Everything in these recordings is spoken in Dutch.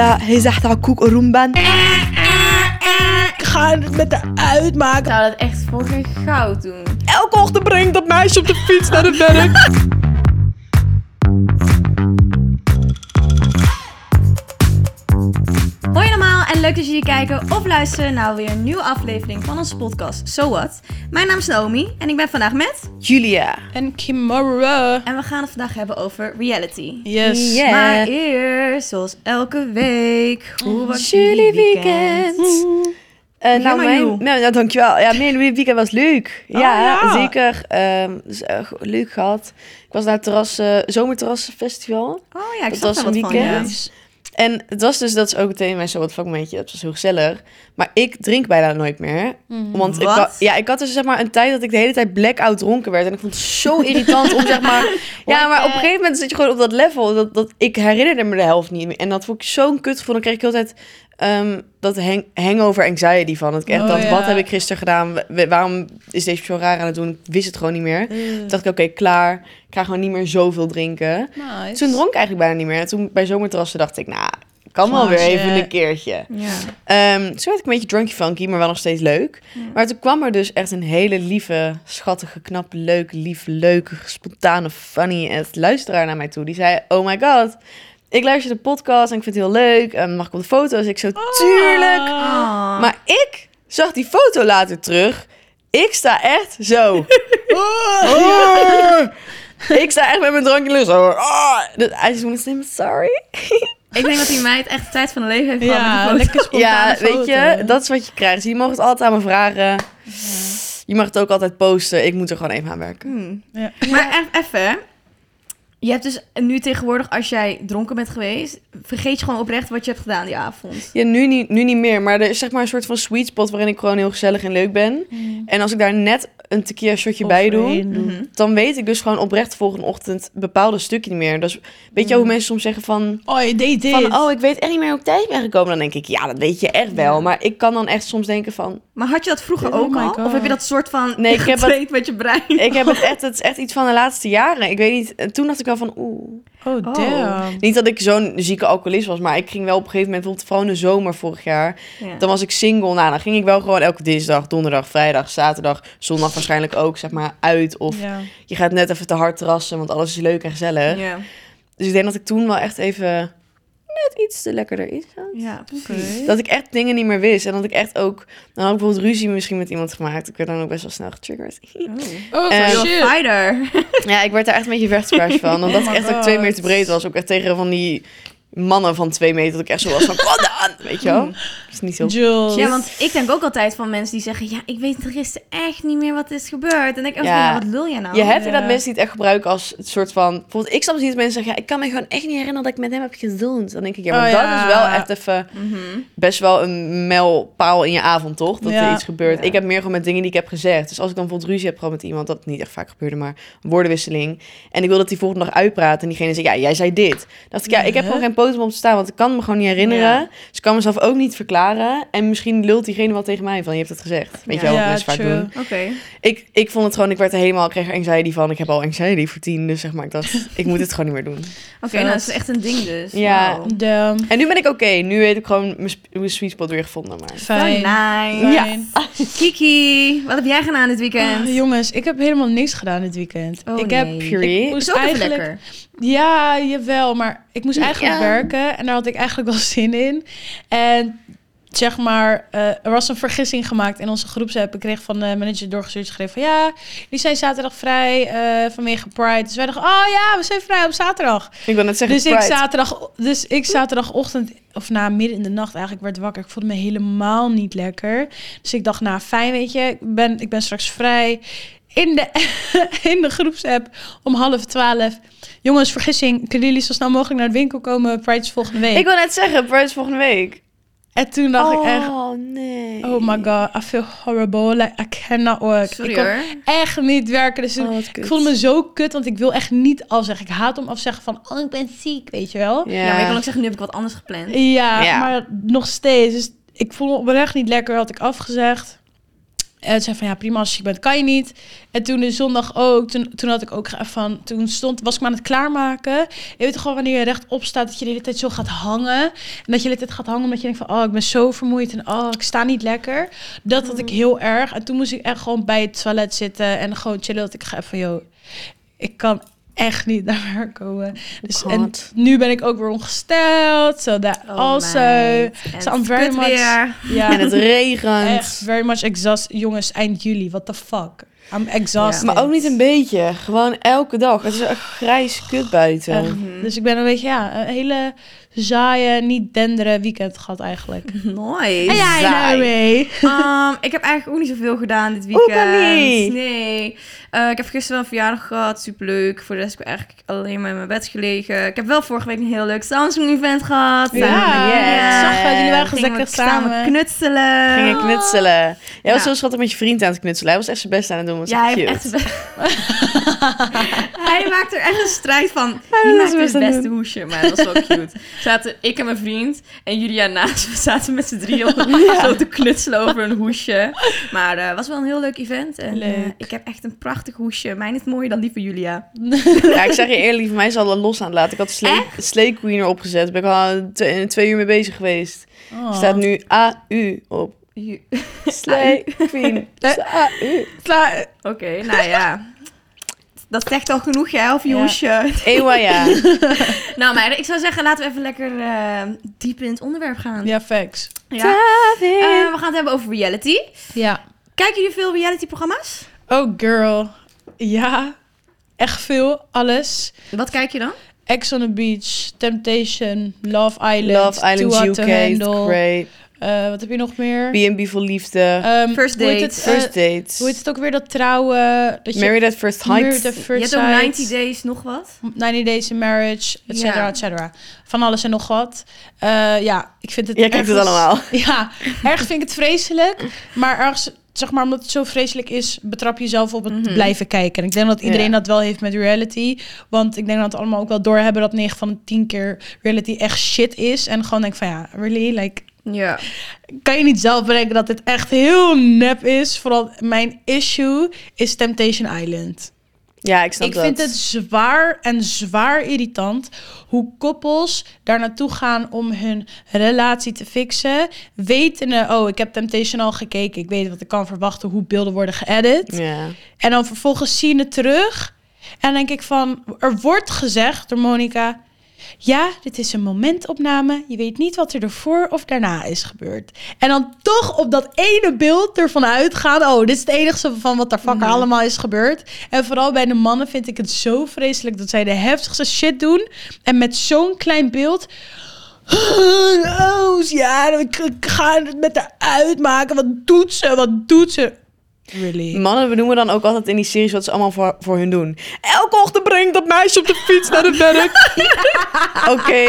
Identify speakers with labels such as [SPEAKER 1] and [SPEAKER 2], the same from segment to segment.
[SPEAKER 1] Ja, hij zegt dat ik ook roem ben. Ik ga het met de uitmaken.
[SPEAKER 2] Ik zou dat echt voor geen goud doen.
[SPEAKER 1] Elke ochtend brengt dat meisje op de fiets naar het werk.
[SPEAKER 2] Leuk dat jullie kijken of luisteren naar weer een nieuwe aflevering van onze podcast So What. Mijn naam is Naomi en ik ben vandaag met...
[SPEAKER 1] Julia.
[SPEAKER 3] En Kimora.
[SPEAKER 2] En we gaan het vandaag hebben over reality.
[SPEAKER 3] Yes.
[SPEAKER 1] Yeah.
[SPEAKER 2] Maar eerst, zoals elke week, hoe was
[SPEAKER 1] Jullie
[SPEAKER 2] weekend?
[SPEAKER 1] Eh,
[SPEAKER 2] Begin
[SPEAKER 1] nou, mijn, nou, ja, dankjewel. Ja, mijn weekend was leuk. ja,
[SPEAKER 3] ja.
[SPEAKER 1] zeker. Ehm, dus, eh, leuk gehad. Ik was naar het terras, eh, zomerterrasfestival.
[SPEAKER 2] Oh ja, ik
[SPEAKER 1] Dat
[SPEAKER 2] zag
[SPEAKER 1] was een
[SPEAKER 2] van.
[SPEAKER 1] weekend.
[SPEAKER 2] Ja.
[SPEAKER 1] En het was dus, dat is ook meteen mijn zo wat vakmomentje. Het was heel gezellig. Maar ik drink bijna nooit meer. Want ik, had- ja, ik had dus zeg maar een tijd dat ik de hele tijd blackout dronken werd. En ik vond het zo irritant om zeg maar... Ja, maar op een gegeven moment zit je gewoon op dat level. Dat, dat ik herinnerde me de helft niet meer. En dat vond ik zo'n kut. Dan kreeg ik de ehm, dat hang, hangover anxiety van. Dat ik echt
[SPEAKER 3] Oh,
[SPEAKER 1] dacht,
[SPEAKER 3] ja.
[SPEAKER 1] wat heb ik gisteren gedaan? Waarom is deze persoon raar aan het doen? Ik wist het gewoon niet meer. Toen dacht ik, oké, klaar. Ik ga gewoon niet meer zoveel drinken.
[SPEAKER 3] Nice.
[SPEAKER 1] Toen dronk ik eigenlijk bijna niet meer. En toen bij zomerterrassen dacht ik, nou, kan wel weer even een keertje.
[SPEAKER 2] Ja.
[SPEAKER 1] Ehm toen werd ik een beetje drunky funky, maar wel nog steeds leuk. Maar toen kwam er dus echt een hele lieve, schattige, knappe, leuke, lieve, leuke, spontane, funny luisteraar naar mij toe. Die zei, oh my god, ik luister de podcast en ik vind het heel leuk. En mag ik op de foto's? Ik zo, tuurlijk.
[SPEAKER 2] Oh.
[SPEAKER 1] Maar ik zag die foto later terug. Ik sta echt zo. ik sta echt met mijn drankje. Dus I just want to say I'm sorry.
[SPEAKER 2] Ik denk dat die meid echt de tijd van de leven heeft gehad
[SPEAKER 3] Ja,
[SPEAKER 2] met die foto.
[SPEAKER 3] lekker
[SPEAKER 1] Ja, weet je, dat is wat je krijgt. Dus je mag het altijd aan me vragen. Je mag het ook altijd posten. Ik moet er gewoon even aan werken.
[SPEAKER 2] Hmm.
[SPEAKER 3] Ja.
[SPEAKER 2] Maar e- even, je hebt dus nu tegenwoordig, als jij dronken bent geweest, vergeet je gewoon oprecht wat je hebt gedaan die avond.
[SPEAKER 1] Ja, nu niet, nu niet meer. Maar er is zeg maar een soort van sweet spot waarin ik gewoon heel gezellig en leuk ben. En als ik daar net een tequila shotje bij doe.
[SPEAKER 2] Mhm.
[SPEAKER 1] dan weet ik dus gewoon oprecht de volgende ochtend bepaalde stukken niet meer. Dus weet je hoe mensen soms zeggen van...
[SPEAKER 3] Oh, je deed dit.
[SPEAKER 1] Van, oh, ik weet echt niet meer hoe ik thuis ben gekomen. Dan denk ik, ja, dat weet je echt wel. Maar ik kan dan echt soms denken van...
[SPEAKER 2] Maar had je dat vroeger
[SPEAKER 3] Oh
[SPEAKER 2] ook al?
[SPEAKER 3] God.
[SPEAKER 2] Of heb je dat soort van
[SPEAKER 1] Nee, ik heb het-
[SPEAKER 2] met je brein?
[SPEAKER 1] Ik heb het echt, het is echt iets van de laatste jaren. Ik weet niet, en toen dacht ik wel van, oeh.
[SPEAKER 3] Oh, damn.
[SPEAKER 1] Niet dat ik zo'n zieke alcoholist was, maar ik ging wel op een gegeven moment, bijvoorbeeld vooral in de zomer vorig jaar,
[SPEAKER 2] Ja.
[SPEAKER 1] dan was ik single. Nou, dan ging ik wel gewoon elke dinsdag, donderdag, vrijdag, zaterdag, zondag waarschijnlijk ook, zeg maar, uit. Of
[SPEAKER 3] Ja.
[SPEAKER 1] je gaat net even te hard terrassen, want alles is leuk en gezellig.
[SPEAKER 2] Ja,
[SPEAKER 1] Dus ik denk dat ik toen wel echt even net iets te lekkerder is.
[SPEAKER 2] ja precies.
[SPEAKER 3] Oké.
[SPEAKER 1] Dat ik echt dingen niet meer wist. En dat ik echt ook, dan had ik bijvoorbeeld ruzie misschien met iemand gemaakt. Ik werd dan ook best wel snel getriggerd.
[SPEAKER 2] Oh,
[SPEAKER 3] Oh,
[SPEAKER 1] Eh,
[SPEAKER 3] shit.
[SPEAKER 2] fighter.
[SPEAKER 1] Ja, ik werd daar echt een beetje vechtcrash van. Omdat
[SPEAKER 3] Oh
[SPEAKER 1] ik
[SPEAKER 3] my
[SPEAKER 1] echt ook twee meter breed was. Ook echt tegen van die mannen van twee meter. Dat ik echt zo was van, dan? Weet je wel? Dat is niet zo...
[SPEAKER 3] Jules.
[SPEAKER 2] Ja, want ik denk ook altijd van mensen die zeggen... Ja, ik weet gisteren echt niet meer wat is gebeurd. En dan denk ik, oh,
[SPEAKER 1] Ja.
[SPEAKER 2] wat lul je nou?
[SPEAKER 1] Je hebt inderdaad mensen die het echt gebruiken als het soort van... Bijvoorbeeld, ik snap niet dat mensen zeggen... Ja, ik kan me gewoon echt niet herinneren dat ik met hem heb gezoend. Dan denk ik, ja, maar
[SPEAKER 3] Oh,
[SPEAKER 1] dat
[SPEAKER 3] ja.
[SPEAKER 1] is wel echt even...
[SPEAKER 2] Mhm.
[SPEAKER 1] Best wel een mijlpaal in je avond, toch? Dat er iets gebeurt.
[SPEAKER 2] Ja.
[SPEAKER 1] Ik heb meer gewoon met dingen die ik heb gezegd. Dus als ik dan bijvoorbeeld ruzie heb gehad met iemand... Dat niet echt vaak gebeurde, maar een woordenwisseling. En ik wil dat die volgende dag uitpraat. En diegene zegt, ja, jij zei dit. Dan dacht ik, ja, ik heb gewoon geen podium om te staan. Want ik kan me gewoon niet herinneren.
[SPEAKER 2] Ja.
[SPEAKER 1] Dus ik kan mezelf ook niet verklaren. En misschien lult diegene wel tegen mij van, je hebt het gezegd. Weet
[SPEAKER 2] Ja.
[SPEAKER 1] je wel, wat
[SPEAKER 3] Ja,
[SPEAKER 1] mensen vaak doen.
[SPEAKER 2] Oké.
[SPEAKER 1] Ik, ik vond het gewoon, ik werd er helemaal, ik kreeg er anxiety van. Ik heb al anxiety voor tien, dus zeg maar, ik dacht, ik moet het gewoon niet meer doen.
[SPEAKER 2] Oké, nou, dat is echt een ding dus.
[SPEAKER 1] Ja.
[SPEAKER 2] Wow.
[SPEAKER 3] Damn.
[SPEAKER 1] En nu ben ik oké. Nu weet ik gewoon mijn sweet spot weer gevonden. Maar
[SPEAKER 3] Fijn.
[SPEAKER 2] Oh.
[SPEAKER 3] Fijn.
[SPEAKER 2] Kiki, wat heb jij gedaan dit weekend?
[SPEAKER 3] Ah, jongens, ik heb helemaal niks gedaan dit weekend.
[SPEAKER 2] Oh,
[SPEAKER 3] ik heb
[SPEAKER 2] nee.
[SPEAKER 1] Puree.
[SPEAKER 3] ik moest eigenlijk
[SPEAKER 2] lekker.
[SPEAKER 3] Ja, jawel. Maar ik moest eigenlijk
[SPEAKER 1] Ja.
[SPEAKER 3] werken en daar had ik eigenlijk wel zin in. En zeg maar, eh, er was een vergissing gemaakt in onze groepsapp. Ik kreeg van de manager doorgestuurd geschreven van... ja, die zijn zaterdag vrij eh, vanwege Pride. Dus wij dachten, oh ja, we zijn vrij op zaterdag.
[SPEAKER 1] ik wil net zeggen,
[SPEAKER 3] Dus ik, zaterdag, dus ik zaterdagochtend, of na midden in de nacht eigenlijk, werd wakker. Ik voelde me helemaal niet lekker. Dus ik dacht, nou fijn, weet je, ik ben, ik ben straks vrij. In de, in de groepsapp om half twaalf. Jongens, vergissing, kunnen jullie zo snel mogelijk naar de winkel komen? Pride is volgende week.
[SPEAKER 1] Ik wil net zeggen, Pride is volgende week.
[SPEAKER 3] En toen dacht ik echt,
[SPEAKER 1] Oh, nee.
[SPEAKER 3] oh my god, I feel horrible. Like, I cannot work.
[SPEAKER 2] Sorry
[SPEAKER 3] ik kon
[SPEAKER 2] hoor.
[SPEAKER 3] echt niet werken. Dus
[SPEAKER 1] Oh,
[SPEAKER 3] ik
[SPEAKER 1] kut.
[SPEAKER 3] voelde me zo kut, want ik wil echt niet afzeggen. Ik haat om afzeggen van, oh, ik ben ziek, weet je wel.
[SPEAKER 2] Ja. maar je kan ook zeggen, nu heb ik wat anders gepland.
[SPEAKER 3] Ja,
[SPEAKER 1] Ja.
[SPEAKER 3] maar nog steeds. Dus ik voel me oprecht niet lekker, had ik afgezegd. En zei van ja, prima als je bent, kan je niet. En toen de zondag ook, toen, toen had ik ook van, toen stond, was ik me aan het klaarmaken. Je weet toch gewoon wanneer je rechtop staat, dat je de hele tijd zo gaat hangen. En dat je de hele tijd gaat hangen omdat je denkt van, oh, ik ben zo vermoeid en oh, ik sta niet lekker. Dat had ik heel erg. En toen moest ik echt gewoon bij het toilet zitten en gewoon chillen. Dat ik ga van, joh, ik kan echt niet naar werk komen. Dus, en nu ben ik ook weer ongesteld. So that
[SPEAKER 2] Oh,
[SPEAKER 3] also. So I'm
[SPEAKER 2] het
[SPEAKER 3] very much... Ja,
[SPEAKER 1] En het regent.
[SPEAKER 3] echt very much exhaust. Jongens, eind juli, what the fuck? I'm exhausted.
[SPEAKER 1] Maar ook niet een beetje. Gewoon elke dag. Het is echt grijs kut buiten.
[SPEAKER 3] Echt. Dus ik ben een beetje, ja, een hele zaaie, niet denderen weekend gehad eigenlijk.
[SPEAKER 2] Nice.
[SPEAKER 3] En jij?
[SPEAKER 2] Um, ik heb eigenlijk ook niet zoveel gedaan dit
[SPEAKER 1] Hoe
[SPEAKER 2] weekend.
[SPEAKER 1] kan niet?
[SPEAKER 2] Nee. Eh, ik heb gisteren wel een verjaardag gehad. Superleuk. Voor de rest heb ik eigenlijk alleen maar in mijn bed gelegen. Ik heb wel vorige week een heel leuk Samsung-event gehad.
[SPEAKER 3] Ja,
[SPEAKER 1] yes.
[SPEAKER 3] ik zag het. Jullie waren
[SPEAKER 2] Gingen
[SPEAKER 3] gezellig samen.
[SPEAKER 2] knutselen.
[SPEAKER 1] Ging je knutselen. Jij was
[SPEAKER 2] Ja.
[SPEAKER 1] zo schattig met je vriend aan het knutselen. Hij was echt zijn best aan het doen. Was
[SPEAKER 2] Ja, hij
[SPEAKER 1] cute.
[SPEAKER 2] heeft echt... hij maakt er echt een strijd van.
[SPEAKER 1] Hij
[SPEAKER 2] Wie
[SPEAKER 1] was
[SPEAKER 2] maakt het beste hoesje? Maar dat was wel cute. Zaten ik en mijn vriend en Julia naast. We zaten met z'n drieën op- zo te knutselen over een hoesje. Maar het was wel een heel leuk event. En
[SPEAKER 3] Leuk.
[SPEAKER 2] eh, ik heb echt een prachtig hoesje. Mijn is mooier dan die van Julia.
[SPEAKER 1] Ja, ik zeg je eerlijk, voor mij is al los aan het laten. Ik had Slay, Slay Queen erop gezet. Ben ik al twee, twee uur mee bezig geweest.
[SPEAKER 3] Oh.
[SPEAKER 1] Staat nu AU op. Slay Queen.
[SPEAKER 3] Eh.
[SPEAKER 1] AU.
[SPEAKER 3] Klaar.
[SPEAKER 2] Oké, nou ja. Dat zegt al genoeg, jij, of je
[SPEAKER 3] Ja.
[SPEAKER 2] hoesje.
[SPEAKER 1] Ewa, ja.
[SPEAKER 2] Nou meiden, ik zou zeggen, laten we even lekker eh, diep in het onderwerp gaan.
[SPEAKER 3] Ja, facts.
[SPEAKER 2] Ja. Eh, we gaan het hebben over reality.
[SPEAKER 3] Ja.
[SPEAKER 2] Kijken jullie veel reality-programma's?
[SPEAKER 3] Oh, girl. Ja. Echt veel. Alles.
[SPEAKER 2] Wat kijk je dan?
[SPEAKER 3] Ex on the Beach, Temptation, Love Island,
[SPEAKER 1] Love Island UK. Great.
[SPEAKER 3] Eh, wat heb je nog meer?
[SPEAKER 1] B&B voor liefde.
[SPEAKER 3] Ehm,
[SPEAKER 2] First Date.
[SPEAKER 3] het, eh,
[SPEAKER 1] First dates.
[SPEAKER 3] hoe heet het ook weer, dat trouwen? Dat je,
[SPEAKER 1] Married at First
[SPEAKER 3] Married
[SPEAKER 1] Sight.
[SPEAKER 2] Je hebt ook
[SPEAKER 3] Sight,
[SPEAKER 2] 90 Days nog wat.
[SPEAKER 3] 90 Days in Marriage, et cetera,
[SPEAKER 2] Ja.
[SPEAKER 3] et cetera. Van alles en nog wat. Eh, ja, ik vind het
[SPEAKER 1] Jij kijkt het
[SPEAKER 3] ergens-
[SPEAKER 1] allemaal.
[SPEAKER 3] Ja, ergens vind ik het vreselijk. Maar ergens, zeg maar, omdat het zo vreselijk is, betrap je jezelf op het
[SPEAKER 2] Mhm.
[SPEAKER 3] blijven kijken. En ik denk dat iedereen
[SPEAKER 1] Ja.
[SPEAKER 3] dat wel heeft met reality. Want ik denk dat we allemaal ook wel doorhebben dat 9 van de 10 keer reality echt shit is. En gewoon denk van ja, really? Like,
[SPEAKER 2] Ja.
[SPEAKER 3] kan je niet zelf bedenken dat dit echt heel nep is? Vooral mijn issue is Temptation Island.
[SPEAKER 1] Ja, ik snap
[SPEAKER 3] Ik
[SPEAKER 1] dat.
[SPEAKER 3] vind het zwaar en zwaar irritant hoe koppels daar naartoe gaan om hun relatie te fixen. Wetende, oh, ik heb Temptation al gekeken. Ik weet wat ik kan verwachten, hoe beelden worden geëdit.
[SPEAKER 1] Ja.
[SPEAKER 3] En dan vervolgens zie je het terug. En denk ik van, er wordt gezegd door Monica... Ja, dit is een momentopname. Je weet niet wat er ervoor of daarna is gebeurd. En dan toch op dat ene beeld ervan uitgaan... oh, dit is het enige van wat daar fucker allemaal is gebeurd. En vooral bij de mannen vind ik het zo vreselijk... dat zij de heftigste shit doen. En met zo'n klein beeld... Oh, ja, ik ik ga het met haar uitmaken. Wat doet ze? Wat doet ze? Really?
[SPEAKER 1] Mannen benoemen dan ook altijd in die series wat ze allemaal voor, voor hun doen. Elke ochtend dat meisje op de fiets naar het werk. Oké.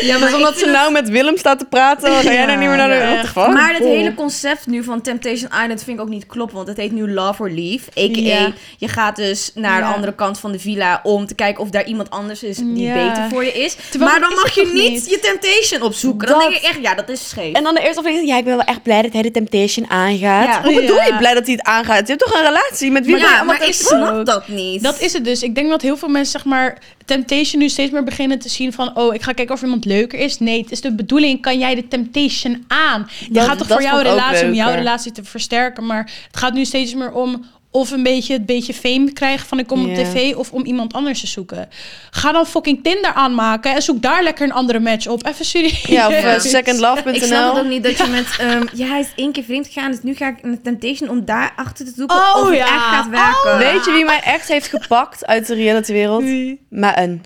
[SPEAKER 1] Ja, maar omdat ze nou met Willem staat te praten, ga jij nou niet meer naar de...
[SPEAKER 3] Ja,
[SPEAKER 1] What the
[SPEAKER 3] echt.
[SPEAKER 1] fuck?
[SPEAKER 2] Maar het hele concept nu van Temptation Island vind ik ook niet kloppen. Want het heet nu Love or Leave. A.k.a.
[SPEAKER 3] Ja.
[SPEAKER 2] je gaat dus naar
[SPEAKER 3] Ja.
[SPEAKER 2] de andere kant van de villa... om te kijken of daar iemand anders is die
[SPEAKER 3] Ja.
[SPEAKER 2] beter voor je is.
[SPEAKER 3] Terwijl
[SPEAKER 2] maar
[SPEAKER 3] dat
[SPEAKER 2] dan
[SPEAKER 3] is
[SPEAKER 2] mag
[SPEAKER 3] het
[SPEAKER 2] je
[SPEAKER 3] toch
[SPEAKER 2] niet,
[SPEAKER 3] niet?
[SPEAKER 2] je Temptation opzoeken. Dan
[SPEAKER 1] Dat-
[SPEAKER 2] denk ik echt, ja, dat is scheef.
[SPEAKER 1] En dan de eerste aflevering, ja, ik ben wel echt blij dat hij de Temptation aangaat.
[SPEAKER 2] Ja.
[SPEAKER 1] Hoe bedoel je
[SPEAKER 3] Ja.
[SPEAKER 1] blij dat hij het aangaat? Je hebt toch een relatie met wie
[SPEAKER 2] Maar ja, maar ik snap dat niet.
[SPEAKER 3] Dat is het dus. Ik denk dat heel veel mensen, zeg maar, Temptation nu steeds meer beginnen te zien van, oh, ik ga kijken of iemand leuker is. Nee, het is de bedoeling, kan jij de Temptation aan? Je
[SPEAKER 1] Dat-
[SPEAKER 3] gaat toch voor jouw relatie, om jouw relatie te versterken. Maar het gaat nu steeds meer om of een beetje het beetje fame krijgen van ik kom op tv of om iemand anders te zoeken. Ga dan fucking Tinder aanmaken en zoek daar lekker een andere match op. Even serieus.
[SPEAKER 1] Ja, of uh,
[SPEAKER 2] Ja.
[SPEAKER 1] secondlove.nl.
[SPEAKER 2] ik snap het ook niet dat je met... ehm, ja, hij is één keer vreemd gegaan, dus nu ga ik naar Temptation om daar achter te zoeken
[SPEAKER 3] Oh,
[SPEAKER 2] of het
[SPEAKER 3] ja.
[SPEAKER 2] echt gaat werken.
[SPEAKER 1] Weet je wie mij echt heeft gepakt uit de realitywereld?
[SPEAKER 3] Wie?
[SPEAKER 1] Megan.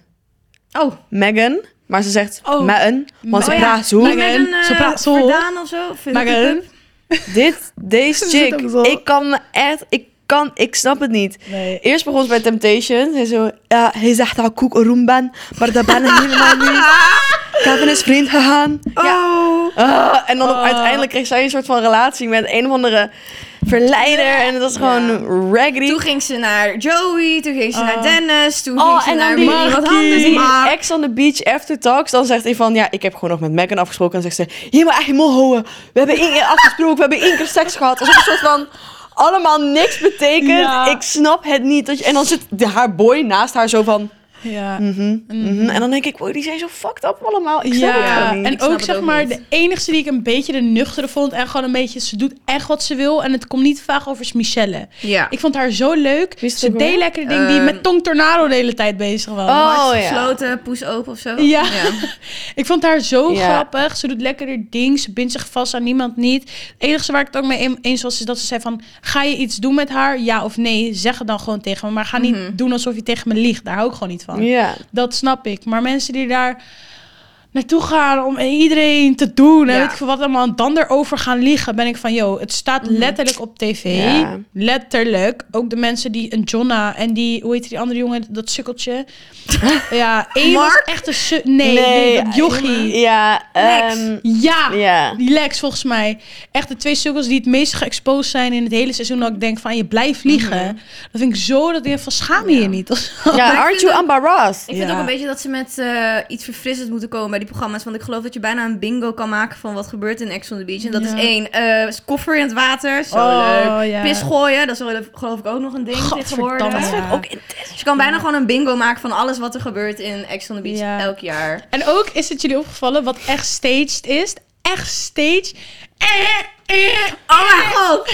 [SPEAKER 2] Oh,
[SPEAKER 1] Megan. Maar ze zegt
[SPEAKER 3] Oh.
[SPEAKER 1] Megan, want ze
[SPEAKER 2] Oh
[SPEAKER 1] praat zo.
[SPEAKER 3] Megan.
[SPEAKER 2] met een
[SPEAKER 3] Ze
[SPEAKER 2] uh,
[SPEAKER 3] praat zo.
[SPEAKER 2] Verdaan of zo.
[SPEAKER 3] Megan.
[SPEAKER 1] Dit, deze chick, ik kan me echt, ik kan, ik snap het niet.
[SPEAKER 3] Nee.
[SPEAKER 1] Eerst begon ze bij Temptation. Hij zo, ja, hij zegt dat ik een roem ben, maar dat ben ik helemaal niet. Kevin is vriend gegaan.
[SPEAKER 2] Oh.
[SPEAKER 1] Ah, en dan
[SPEAKER 3] Oh.
[SPEAKER 1] uiteindelijk kreeg zij een soort van relatie met een of andere verleider. En dat was gewoon raggedy.
[SPEAKER 2] Toen ging ze naar Joey, toen ging ze
[SPEAKER 3] Oh.
[SPEAKER 2] naar Dennis, toen
[SPEAKER 1] Oh,
[SPEAKER 2] ging ze
[SPEAKER 1] en
[SPEAKER 2] naar
[SPEAKER 1] die-
[SPEAKER 2] iemand
[SPEAKER 3] Markie.
[SPEAKER 2] anders.
[SPEAKER 1] Die
[SPEAKER 2] Maar
[SPEAKER 1] ex on the beach after talks, dan zegt hij van, ja, ik heb gewoon nog met Megan afgesproken. En dan zegt ze, je moet echt je mond houden. We hebben één keer afgesproken, we hebben één keer seks gehad. Alsof een soort van, allemaal niks betekent.
[SPEAKER 3] Ja.
[SPEAKER 1] Ik snap het niet. Dat je, en dan zit haar boy naast haar zo van...
[SPEAKER 3] Ja.
[SPEAKER 1] mhm, mhm. En dan denk ik, wow, die zijn zo fucked up allemaal. Ik snap het
[SPEAKER 3] Ja,
[SPEAKER 1] niet.
[SPEAKER 3] en ook
[SPEAKER 2] het
[SPEAKER 3] zeg
[SPEAKER 2] ook
[SPEAKER 3] maar,
[SPEAKER 2] niet.
[SPEAKER 3] de enigste die ik een beetje de nuchtere vond en gewoon een beetje, ze doet echt wat ze wil en het komt niet vaak over is Michelle.
[SPEAKER 2] Ja.
[SPEAKER 3] Ik vond haar zo leuk. Ze deed lekker dingen die
[SPEAKER 2] Ehm,
[SPEAKER 3] met Tong Tornado de hele tijd bezig was.
[SPEAKER 1] Oh, ja.
[SPEAKER 2] gesloten, poes open of zo.
[SPEAKER 3] Ja. Ik vond haar zo
[SPEAKER 1] Ja.
[SPEAKER 3] grappig. Ze doet lekker haar ding. Ze bindt zich vast aan niemand niet. Het enige waar ik het ook mee eens was, is dat ze zei van... Ga je iets doen met haar? Ja of nee? Zeg het dan gewoon tegen me. Maar ga niet
[SPEAKER 2] Mhm.
[SPEAKER 3] doen alsof je tegen me liegt. Daar hou ik gewoon niet van.
[SPEAKER 1] Ja.
[SPEAKER 3] Dat snap ik. Maar mensen die daar naartoe gaan om iedereen te doen... en
[SPEAKER 2] Ja.
[SPEAKER 3] weet ik veel wat allemaal... en dan erover gaan liegen... ben ik van, joh, het staat letterlijk op tv.
[SPEAKER 1] Ja.
[SPEAKER 3] Letterlijk. Ook de mensen die... Een Jonna en die... Hoe heet die andere jongen? Dat sukkeltje. ja, één was echt een... su- Nee, nee, dat jochie.
[SPEAKER 1] Ja,
[SPEAKER 2] Lex.
[SPEAKER 1] ehm,
[SPEAKER 3] Ja,
[SPEAKER 1] ja.
[SPEAKER 3] die Lex volgens mij. Echt de twee sukkels die het meest geëxposed zijn in het hele seizoen. Dat ik denk van, je blijft liegen. Dat vind ik zo dat je van schaam je je niet.
[SPEAKER 1] Ja,
[SPEAKER 2] ik
[SPEAKER 1] aren't you embarrassed?
[SPEAKER 2] Ik vind
[SPEAKER 3] Ja.
[SPEAKER 2] ook een beetje dat ze met eh, iets verfrissends moeten komen die programma's. Want ik geloof dat je bijna een bingo kan maken van wat gebeurt in Ex on the Beach. En dat
[SPEAKER 3] Ja.
[SPEAKER 2] is één, eh, koffer in het water, zo
[SPEAKER 3] Oh,
[SPEAKER 2] leuk.
[SPEAKER 3] ja.
[SPEAKER 2] Pis gooien, dat is wel, geloof ik ook nog een ding tegenwoordig. Dat vind ik ook intens. Dus je kan bijna gewoon een bingo maken van alles wat er gebeurt in Ex on the Beach
[SPEAKER 3] Ja.
[SPEAKER 2] elk jaar.
[SPEAKER 3] En ook is het jullie opgevallen wat echt staged is. Echt staged. Eh.
[SPEAKER 2] Oh mijn god!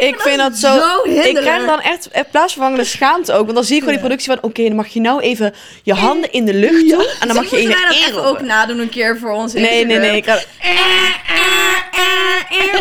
[SPEAKER 1] Ik vind dat zo... ik
[SPEAKER 2] hinderlijk.
[SPEAKER 1] krijg dan echt eh, plaatsvervangende schaamte ook. Want dan zie ik gewoon die productie van... Oké, dan mag je nou even je handen in de lucht doen. En dan mag je even
[SPEAKER 2] dat ook nadoen een keer voor ons
[SPEAKER 1] Nee, nee, nee. Ik ga...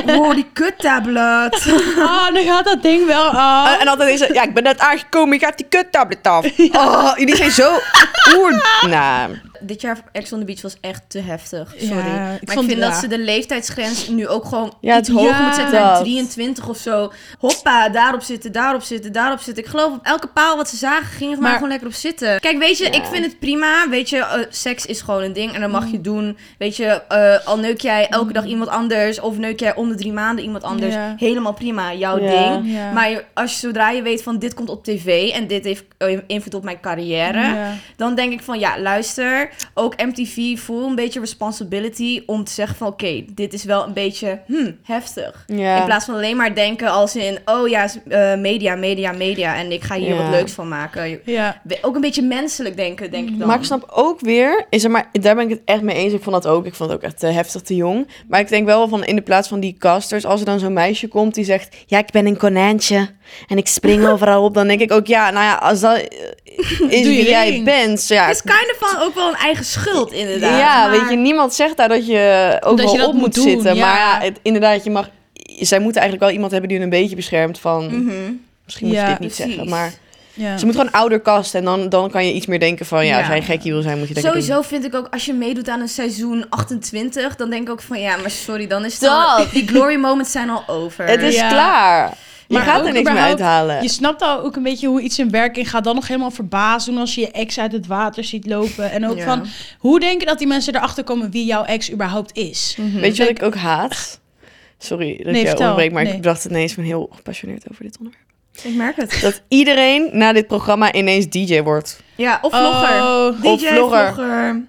[SPEAKER 2] Oh, die kuttablet.
[SPEAKER 3] Ah, dan gaat dat ding wel af.
[SPEAKER 1] En altijd is het, ja, ik ben net aangekomen, je gaat die kuttablet af. Oh, jullie zijn zo oer... Nou,
[SPEAKER 2] Dit jaar Ex on the Beach was echt te heftig. Sorry.
[SPEAKER 3] Ja, ik
[SPEAKER 2] maar ik
[SPEAKER 3] vond-
[SPEAKER 2] vind dat ze de leeftijdsgrens nu ook gewoon
[SPEAKER 1] Ja,
[SPEAKER 2] iets hoger
[SPEAKER 3] ja,
[SPEAKER 2] moet zetten. Naar
[SPEAKER 1] dat.
[SPEAKER 2] 23 of zo. Hoppa, daarop zitten, daarop zitten, daarop zitten. Ik geloof op elke paal wat ze zagen, gingen ze maar,
[SPEAKER 3] Maar-
[SPEAKER 2] gewoon lekker op zitten. Kijk, weet je,
[SPEAKER 1] Ja.
[SPEAKER 2] ik vind het prima. Weet je, eh, seks is gewoon een ding en dat mag je doen. Weet je, eh, al neuk jij elke dag iemand anders of neuk jij om de drie maanden iemand anders.
[SPEAKER 3] Ja.
[SPEAKER 2] Helemaal prima, jouw
[SPEAKER 1] Ja.
[SPEAKER 2] ding.
[SPEAKER 3] Ja.
[SPEAKER 2] Maar als je, zodra je weet van dit komt op tv en dit heeft eh, invloed op mijn carrière,
[SPEAKER 3] Ja.
[SPEAKER 2] dan denk ik van ja, luister, ook MTV voel een beetje responsibility om te zeggen van oké, dit is wel een beetje hmm, heftig.
[SPEAKER 1] ja.
[SPEAKER 2] In plaats van alleen maar denken als in oh ja, eh, media, media, media en ik ga hier
[SPEAKER 1] Ja.
[SPEAKER 2] wat leuks van maken.
[SPEAKER 3] Ja.
[SPEAKER 2] Ook een beetje menselijk denken, denk ik dan.
[SPEAKER 1] Maar ik snap ook weer, is er maar, daar ben ik het echt mee eens. Ik vond dat ook. Ik vond het ook echt te heftig te jong. Maar ik denk wel van in de plaats van die casters, als er dan zo'n meisje komt die zegt: Ja, ik ben een konijntje en ik spring overal op. Dan denk ik ook, ja, nou ja, als dat eh, is wie jij
[SPEAKER 3] ding.
[SPEAKER 1] bent. Ja,
[SPEAKER 2] Het is kind of van ook wel een eigen schuld inderdaad.
[SPEAKER 1] ja
[SPEAKER 2] maar-
[SPEAKER 1] weet je, niemand zegt daar dat je ook
[SPEAKER 3] Dat
[SPEAKER 1] wel
[SPEAKER 3] je
[SPEAKER 1] op
[SPEAKER 3] moet
[SPEAKER 1] moet
[SPEAKER 3] doen,
[SPEAKER 1] zitten.
[SPEAKER 3] ja.
[SPEAKER 1] Maar ja, het, inderdaad, je mag. Zij moeten eigenlijk wel iemand hebben die hun een beetje beschermt van.
[SPEAKER 2] Mhm.
[SPEAKER 1] Misschien moet je dit niet
[SPEAKER 2] precies.
[SPEAKER 1] zeggen, maar
[SPEAKER 3] Ja.
[SPEAKER 1] ze moet gewoon ouder kasten en dan, dan kan je iets meer denken van ja, als jij gekkie wil zijn, moet je doen.
[SPEAKER 2] Sowieso vind ik ook, als je meedoet aan een seizoen 28, dan denk ik ook van ja, maar sorry, dan is het
[SPEAKER 1] Dat.
[SPEAKER 2] al, die glory moments zijn al over.
[SPEAKER 1] Het is klaar. Je
[SPEAKER 3] Maar
[SPEAKER 1] gaat er niks meer uithalen.
[SPEAKER 3] Je snapt al ook een beetje hoe iets in werking gaat. Dan nog helemaal verbaasd doen als je je ex uit het water ziet lopen. En ook
[SPEAKER 2] Ja.
[SPEAKER 3] van, hoe denk je dat die mensen erachter komen wie jouw ex überhaupt is?
[SPEAKER 2] Mhm.
[SPEAKER 1] Weet je wat ik ook haat? Sorry dat
[SPEAKER 3] Nee,
[SPEAKER 1] je jou onderbreekt, maar
[SPEAKER 3] Nee.
[SPEAKER 1] ik dacht ineens van heel gepassioneerd over dit onderwerp.
[SPEAKER 2] Ik merk het.
[SPEAKER 1] Dat iedereen na dit programma ineens DJ wordt.
[SPEAKER 2] Ja, of vlogger.
[SPEAKER 3] Oh,
[SPEAKER 2] DJ,
[SPEAKER 1] Of vlogger.
[SPEAKER 2] vlogger.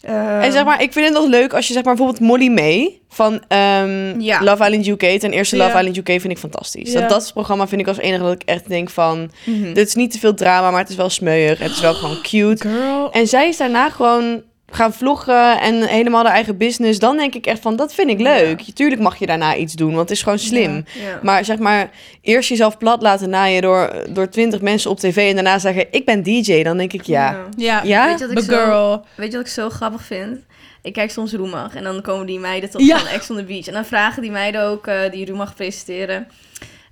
[SPEAKER 2] Ehm,
[SPEAKER 1] en zeg maar, ik vind het nog leuk als je zeg maar bijvoorbeeld Molly May van ehm,
[SPEAKER 2] Ja.
[SPEAKER 1] Love Island UK, ten eerste
[SPEAKER 3] Ja.
[SPEAKER 1] Love Island UK vind ik fantastisch.
[SPEAKER 3] Ja.
[SPEAKER 1] Dat, dat programma vind ik als enige dat ik echt denk van,
[SPEAKER 2] mhm.
[SPEAKER 1] dit is niet te veel drama, maar het is wel smeuig. Het is wel gewoon cute.
[SPEAKER 3] girl.
[SPEAKER 1] En zij is daarna gewoon gaan vloggen en helemaal haar eigen business. Dan denk ik echt van, dat vind ik leuk. Tuurlijk mag je daarna iets doen, want het is gewoon slim.
[SPEAKER 2] Ja.
[SPEAKER 1] Maar zeg maar, eerst jezelf plat laten naaien door, door 20 mensen op tv en daarna zeggen, ik ben DJ. Dan denk ik, ja.
[SPEAKER 3] Ja,
[SPEAKER 1] Ja?
[SPEAKER 2] Weet je wat ik
[SPEAKER 3] the
[SPEAKER 2] zo-
[SPEAKER 3] girl.
[SPEAKER 2] Weet je wat ik zo grappig vind? Ik kijk soms Roemag en dan komen die meiden
[SPEAKER 3] Ja.
[SPEAKER 2] van Ex on the Beach. En dan vragen die meiden ook, eh, die Roemag presenteren...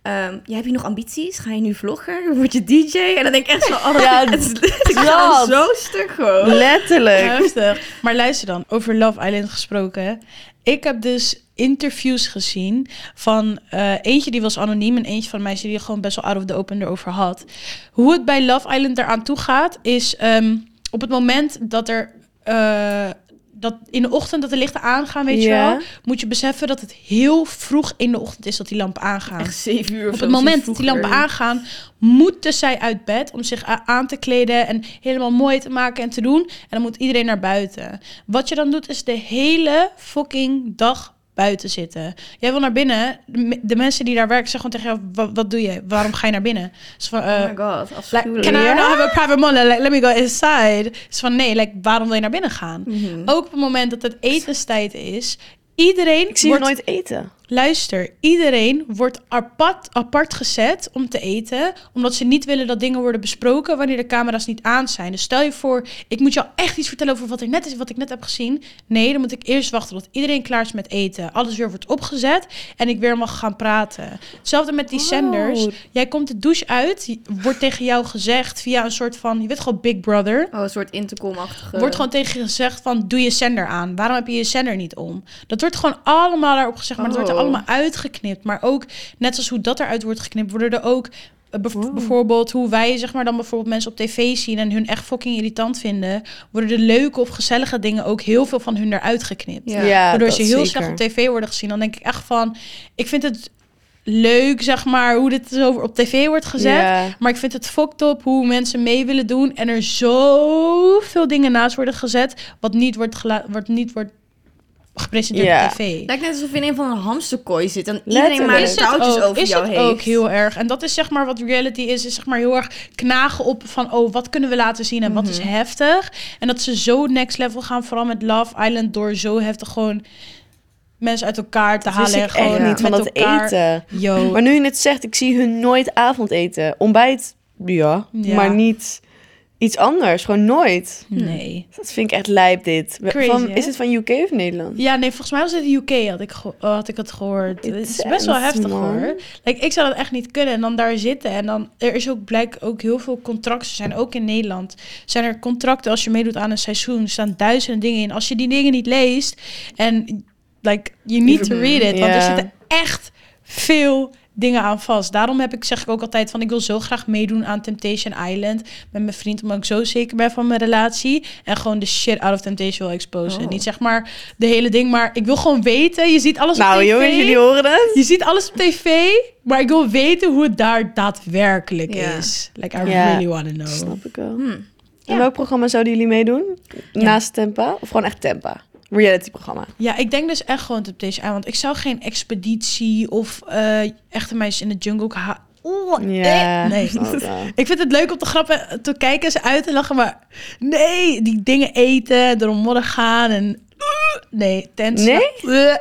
[SPEAKER 2] ehm, ja, heb je nog ambities? Ga je nu vlogger? Word je DJ? En dan denk ik echt zo... Oh,
[SPEAKER 1] Ja,
[SPEAKER 2] het is, zo stuk gewoon.
[SPEAKER 1] Letterlijk.
[SPEAKER 3] Heftig. Maar luister dan, over Love Island gesproken. Ik heb dus interviews gezien van eh, eentje die was anoniem en eentje van een meisje die gewoon best wel out of the open erover had. Hoe het bij Love Island eraan toe gaat, is ehm, op het moment dat er eh, dat in de ochtend dat de lichten aangaan, weet je wel, moet je beseffen dat het heel vroeg in de ochtend is dat die lampen aangaan.
[SPEAKER 2] Echt zeven uur of
[SPEAKER 3] Op het moment dat die lampen aangaan, moeten zij uit bed om zich aan te kleden en helemaal mooi te maken en te doen. En dan moet iedereen naar buiten. Wat je dan doet, is de hele fucking dag buiten zitten. Jij wil naar binnen. De, me- de mensen die daar werken zeggen gewoon tegen jou, wat, wat doe je? Waarom ga je naar binnen? Dus van,
[SPEAKER 2] Oh
[SPEAKER 3] eh,
[SPEAKER 2] my god,
[SPEAKER 3] like,
[SPEAKER 2] afschuwelijk.
[SPEAKER 3] can I have a private moment? Like, let me go inside. Dus van, nee, like, waarom wil je naar binnen gaan?
[SPEAKER 2] Mhm.
[SPEAKER 3] Ook op het moment dat het etenstijd is, iedereen
[SPEAKER 1] Ik zie
[SPEAKER 3] wordt...
[SPEAKER 1] nooit eten.
[SPEAKER 3] Luister, iedereen wordt apart, apart gezet om te eten, omdat ze niet willen dat dingen worden besproken wanneer de camera's niet aan zijn. Dus stel je voor, ik moet jou echt iets vertellen over wat er net is, wat ik net heb gezien. Nee, dan moet ik eerst wachten tot iedereen klaar is met eten, alles weer wordt opgezet en ik weer mag gaan praten. Hetzelfde met die
[SPEAKER 1] Oh.
[SPEAKER 3] zenders. Jij komt de douche uit, wordt tegen jou gezegd via een soort van, je weet gewoon Big Brother.
[SPEAKER 2] Oh, een soort intercom-achtige...
[SPEAKER 3] Wordt gewoon tegen je gezegd van, doe je zender aan. Waarom heb je je zender niet om? Dat wordt gewoon allemaal daarop gezegd, maar dat wordt
[SPEAKER 2] Oh.
[SPEAKER 3] Allemaal uitgeknipt. Maar ook, net zoals hoe dat eruit wordt geknipt, worden er ook... eh, bev-
[SPEAKER 1] Wow.
[SPEAKER 3] Bijvoorbeeld hoe wij zeg maar dan bijvoorbeeld mensen op tv zien en hun echt fucking irritant vinden, worden de leuke of gezellige dingen ook heel veel van hun eruit geknipt.
[SPEAKER 2] Ja.
[SPEAKER 3] Waardoor
[SPEAKER 1] dat
[SPEAKER 3] ze heel
[SPEAKER 1] zeker.
[SPEAKER 3] slecht op tv worden gezien. Dan denk ik echt van, ik vind het leuk zeg maar hoe dit zo op tv wordt gezet.
[SPEAKER 1] Ja.
[SPEAKER 3] Maar ik vind het fucked up hoe mensen mee willen doen en er zoveel dingen naast worden gezet wat niet wordt, wordt, niet wordt gepresenteerd
[SPEAKER 1] Ja.
[SPEAKER 3] op tv.
[SPEAKER 2] Lijkt net alsof je in een van een hamsterkooi zit en iedereen
[SPEAKER 1] Letterlijk.
[SPEAKER 2] maar
[SPEAKER 1] Is het
[SPEAKER 2] touwtjes
[SPEAKER 3] ook,
[SPEAKER 2] over
[SPEAKER 3] is
[SPEAKER 2] jou
[SPEAKER 3] het
[SPEAKER 2] heeft.
[SPEAKER 3] ook heel erg. En dat is zeg maar wat reality is, is zeg maar heel erg knagen op van oh, wat kunnen we laten zien en wat is
[SPEAKER 2] Mhm.
[SPEAKER 3] heftig. En dat ze zo next level gaan, vooral met Love Island, door zo heftig gewoon mensen uit elkaar te
[SPEAKER 1] Dat
[SPEAKER 3] halen.
[SPEAKER 1] wist
[SPEAKER 3] en
[SPEAKER 1] ik echt
[SPEAKER 3] gewoon
[SPEAKER 1] niet van dat
[SPEAKER 3] elkaar-
[SPEAKER 1] eten.
[SPEAKER 3] Yo,
[SPEAKER 1] Maar nu je het zegt, ik zie hun nooit avondeten. Ontbijt, ja,
[SPEAKER 3] Ja.
[SPEAKER 1] maar niet iets anders. Gewoon nooit.
[SPEAKER 3] nee.
[SPEAKER 1] Dat vind ik echt lijp dit.
[SPEAKER 3] Crazy,
[SPEAKER 1] van, is het van UK of Nederland?
[SPEAKER 3] Ja, nee, volgens mij was het UK, had ik, oh, had ik het gehoord. Het is best wel heftig
[SPEAKER 1] man.
[SPEAKER 3] hoor. Like, ik zou dat echt niet kunnen. En dan daar zitten. En dan, er is ook blijk ook heel veel contracten. zijn ook in Nederland. Zijn er contracten als je meedoet aan een seizoen. Er staan duizenden dingen in. Als je die dingen niet leest. En like, you need to read it. Want er zitten echt veel dingen aan vast. Daarom heb ik, zeg ik ook altijd van... ik wil zo graag meedoen aan Temptation Island... met mijn vriend, omdat ik zo zeker ben van mijn relatie... en gewoon de shit out of Temptation wil exposen.
[SPEAKER 2] Oh.
[SPEAKER 3] Niet zeg maar de hele ding, maar ik wil gewoon weten... je ziet alles op
[SPEAKER 1] Nou
[SPEAKER 3] tv...
[SPEAKER 1] jongens, jullie horen het?
[SPEAKER 3] Je ziet alles op tv, maar ik wil weten hoe het daar daadwerkelijk is. Like, I really want to know.
[SPEAKER 1] Snap ik wel.
[SPEAKER 2] Hm.
[SPEAKER 1] En welk programma zouden jullie meedoen?
[SPEAKER 3] Ja.
[SPEAKER 1] Naast Tempa? Of gewoon echt Tempa? Reality programma.
[SPEAKER 3] Ja, ik denk dus echt gewoon Temptation Island. Ik zou geen expeditie of eh, echte meisjes in de jungle... Oeh, eh, nee.
[SPEAKER 1] ik
[SPEAKER 3] vind het leuk om te grappen, te kijken, ze uit te lachen, maar nee, die dingen eten, door modder gaan en nee, tent
[SPEAKER 1] Nee?
[SPEAKER 3] Eh.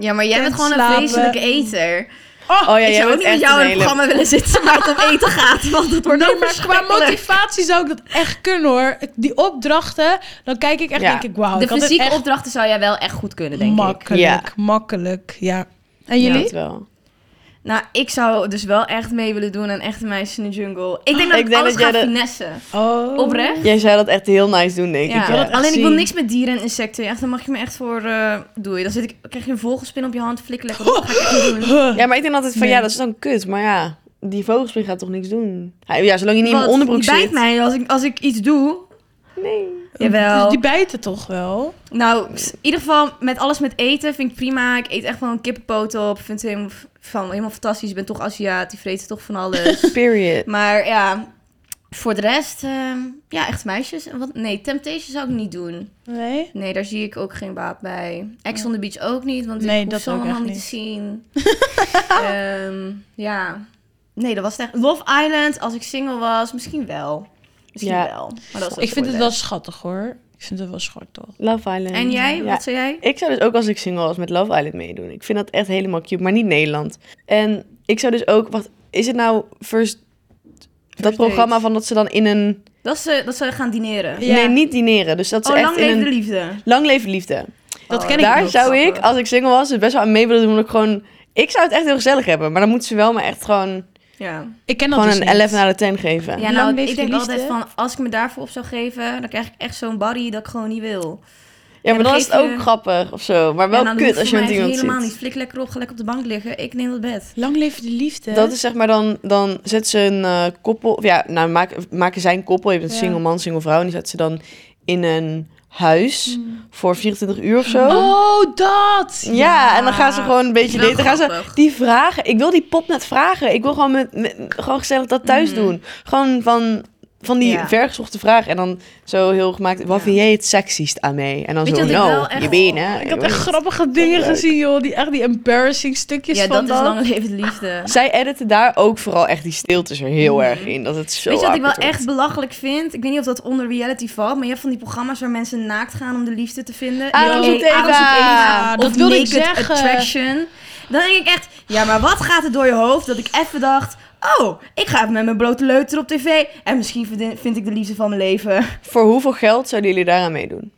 [SPEAKER 2] Ja, maar jij bent gewoon een vreselijke eter.
[SPEAKER 3] Oh,
[SPEAKER 1] Oh ja,
[SPEAKER 2] ik
[SPEAKER 1] jij
[SPEAKER 2] zou ook niet met jou
[SPEAKER 1] een
[SPEAKER 2] in het programma willen zitten waar het om eten gaat. Want het wordt
[SPEAKER 3] nee, maar qua motivatie zou ik dat echt kunnen hoor. Die opdrachten, dan kijk ik echt,
[SPEAKER 1] Ja.
[SPEAKER 3] denk ik, wauw.
[SPEAKER 2] De fysieke
[SPEAKER 3] echt
[SPEAKER 2] opdrachten zou jij wel echt goed kunnen, denk ik.
[SPEAKER 3] makkelijk,
[SPEAKER 1] Ja.
[SPEAKER 3] makkelijk, ja. En
[SPEAKER 1] Ja,
[SPEAKER 3] jullie?
[SPEAKER 1] dat wel.
[SPEAKER 2] Nou, ik zou dus wel echt mee willen doen aan echte meisjes in de jungle. Ik denk dat
[SPEAKER 1] Ik
[SPEAKER 2] ik,
[SPEAKER 1] denk
[SPEAKER 2] alles
[SPEAKER 1] dat
[SPEAKER 2] ga
[SPEAKER 1] de-
[SPEAKER 2] finessen.
[SPEAKER 3] Oh.
[SPEAKER 2] Oprecht?
[SPEAKER 1] Jij zou dat echt heel nice doen, denk
[SPEAKER 2] Ja.
[SPEAKER 1] ik.
[SPEAKER 3] dat echt
[SPEAKER 2] Alleen ik wil niks met dieren en insecten. Echt, dan mag je me echt voor... eh doe je. Dan zit ik, krijg je een vogelspin op je hand, flikker lekker op. Dat ga ik echt niet doen.
[SPEAKER 1] Ja, maar ik denk altijd van
[SPEAKER 3] Nee.
[SPEAKER 1] ja, dat is dan kut. Maar ja, die vogelspring gaat toch niks doen? Ja, zolang je niet in
[SPEAKER 2] Want
[SPEAKER 1] mijn onderbroek
[SPEAKER 2] die bijt
[SPEAKER 1] zit.
[SPEAKER 2] mij als ik, als ik iets doe.
[SPEAKER 1] Nee.
[SPEAKER 2] Jawel.
[SPEAKER 3] Dus die bijten toch wel?
[SPEAKER 2] Nou, in ieder geval met alles met eten vind ik prima. Ik eet echt gewoon kippenpoot op. Vind het helemaal, van, helemaal fantastisch. Ik ben toch Aziat, die vreet toch van alles.
[SPEAKER 1] Period.
[SPEAKER 2] maar ja, voor de rest, ehm, ja, echt meisjes. Wat, nee, Temptation zou ik niet doen.
[SPEAKER 3] Nee?
[SPEAKER 2] Nee, daar zie ik ook geen baat bij. Ex on the Beach ook niet, want
[SPEAKER 3] Nee,
[SPEAKER 2] ik hoef ze allemaal niet te zien. Ehm, ja, nee, dat was echt. Love Island, als ik single was, misschien wel. Misschien
[SPEAKER 1] Ja.
[SPEAKER 2] wel. Maar dat is ook
[SPEAKER 3] Ik vind het wel schattig hoor. Ik vind het wel schattig.
[SPEAKER 1] Love Island.
[SPEAKER 2] En jij,
[SPEAKER 1] Ja.
[SPEAKER 2] wat zei jij?
[SPEAKER 1] Ik zou dus ook als ik single was met Love Island meedoen. Ik vind dat echt helemaal cute, maar niet Nederland. En ik zou dus ook, wat is het nou first, dat
[SPEAKER 2] date.
[SPEAKER 1] programma van dat ze dan in een,
[SPEAKER 2] Dat ze, dat ze gaan dineren.
[SPEAKER 3] Ja.
[SPEAKER 1] nee niet dineren, dus dat ze
[SPEAKER 2] Oh,
[SPEAKER 1] echt
[SPEAKER 2] lang
[SPEAKER 1] in
[SPEAKER 2] leven de liefde.
[SPEAKER 1] lang leven liefde.
[SPEAKER 3] Dat
[SPEAKER 2] Oh,
[SPEAKER 3] ken ik
[SPEAKER 1] Daar zou ik, als ik single was, het best wel aan mee willen doen, omdat ik gewoon, ik zou het echt heel gezellig hebben, maar dan moeten ze wel maar echt gewoon,
[SPEAKER 2] Ja,
[SPEAKER 3] Ik ken dat
[SPEAKER 1] gewoon
[SPEAKER 3] dus
[SPEAKER 1] een
[SPEAKER 3] niet.
[SPEAKER 1] 11 naar de 10 geven.
[SPEAKER 2] ja
[SPEAKER 3] Lang
[SPEAKER 2] nou,
[SPEAKER 3] leven
[SPEAKER 2] ik
[SPEAKER 3] de
[SPEAKER 2] denk
[SPEAKER 3] liefde.
[SPEAKER 2] altijd van, als ik me daarvoor op zou geven, dan krijg ik echt zo'n body dat ik gewoon niet wil.
[SPEAKER 1] Ja, maar
[SPEAKER 2] dan
[SPEAKER 1] dan is het ook
[SPEAKER 2] je-
[SPEAKER 1] grappig of zo, maar wel
[SPEAKER 2] dan
[SPEAKER 1] kut als je met iemand
[SPEAKER 2] helemaal
[SPEAKER 1] zit.
[SPEAKER 2] niet. Flik lekker op, ga lekker op de bank liggen. Ik neem het bed.
[SPEAKER 3] Lang leven de liefde.
[SPEAKER 1] Dat is zeg maar dan, dan zet ze een eh, koppel, ja, nou maken, maken zij een koppel, je hebt een
[SPEAKER 3] Ja.
[SPEAKER 1] single man, single vrouw, en die zet ze dan in een huis
[SPEAKER 3] Mm.
[SPEAKER 1] voor 24 uur of zo.
[SPEAKER 3] Oh, dat!
[SPEAKER 1] Ja, en dan gaan ze gewoon een beetje daten. Dan gaan ze die vragen. Ik wil die pop net vragen. Ik wil gewoon, met, met- gewoon gezellig dat thuis
[SPEAKER 2] Mhm.
[SPEAKER 1] doen. Gewoon van van die
[SPEAKER 2] Ja.
[SPEAKER 1] vergezochte vragen. En dan zo heel gemaakt, wat
[SPEAKER 2] Ja.
[SPEAKER 1] vind jij het sexiest aan mij? En dan
[SPEAKER 2] Weet
[SPEAKER 1] zo,
[SPEAKER 2] je echt-
[SPEAKER 1] benen.
[SPEAKER 3] Ik had echt grappige dingen
[SPEAKER 1] leuk.
[SPEAKER 3] gezien, joh. Die echt die embarrassing stukjes
[SPEAKER 2] Ja,
[SPEAKER 3] van
[SPEAKER 2] dat is lang leven liefde.
[SPEAKER 1] Zij editen daar ook vooral echt die stiltes er heel erg in. Dat het zo.
[SPEAKER 2] Weet je wat ik wel echt belachelijk vind? Ik weet niet of dat onder reality valt, maar je hebt van die programma's waar mensen naakt gaan om de liefde te vinden.
[SPEAKER 3] Ja, dat wilde ik zeggen.
[SPEAKER 2] Attraction. Dan denk ik echt, ja, maar wat gaat er door je hoofd dat ik even dacht... Oh, ik ga even met mijn blote leuter op tv en misschien vind, vind ik de liefde van mijn leven.
[SPEAKER 1] Voor hoeveel geld zouden jullie daaraan meedoen?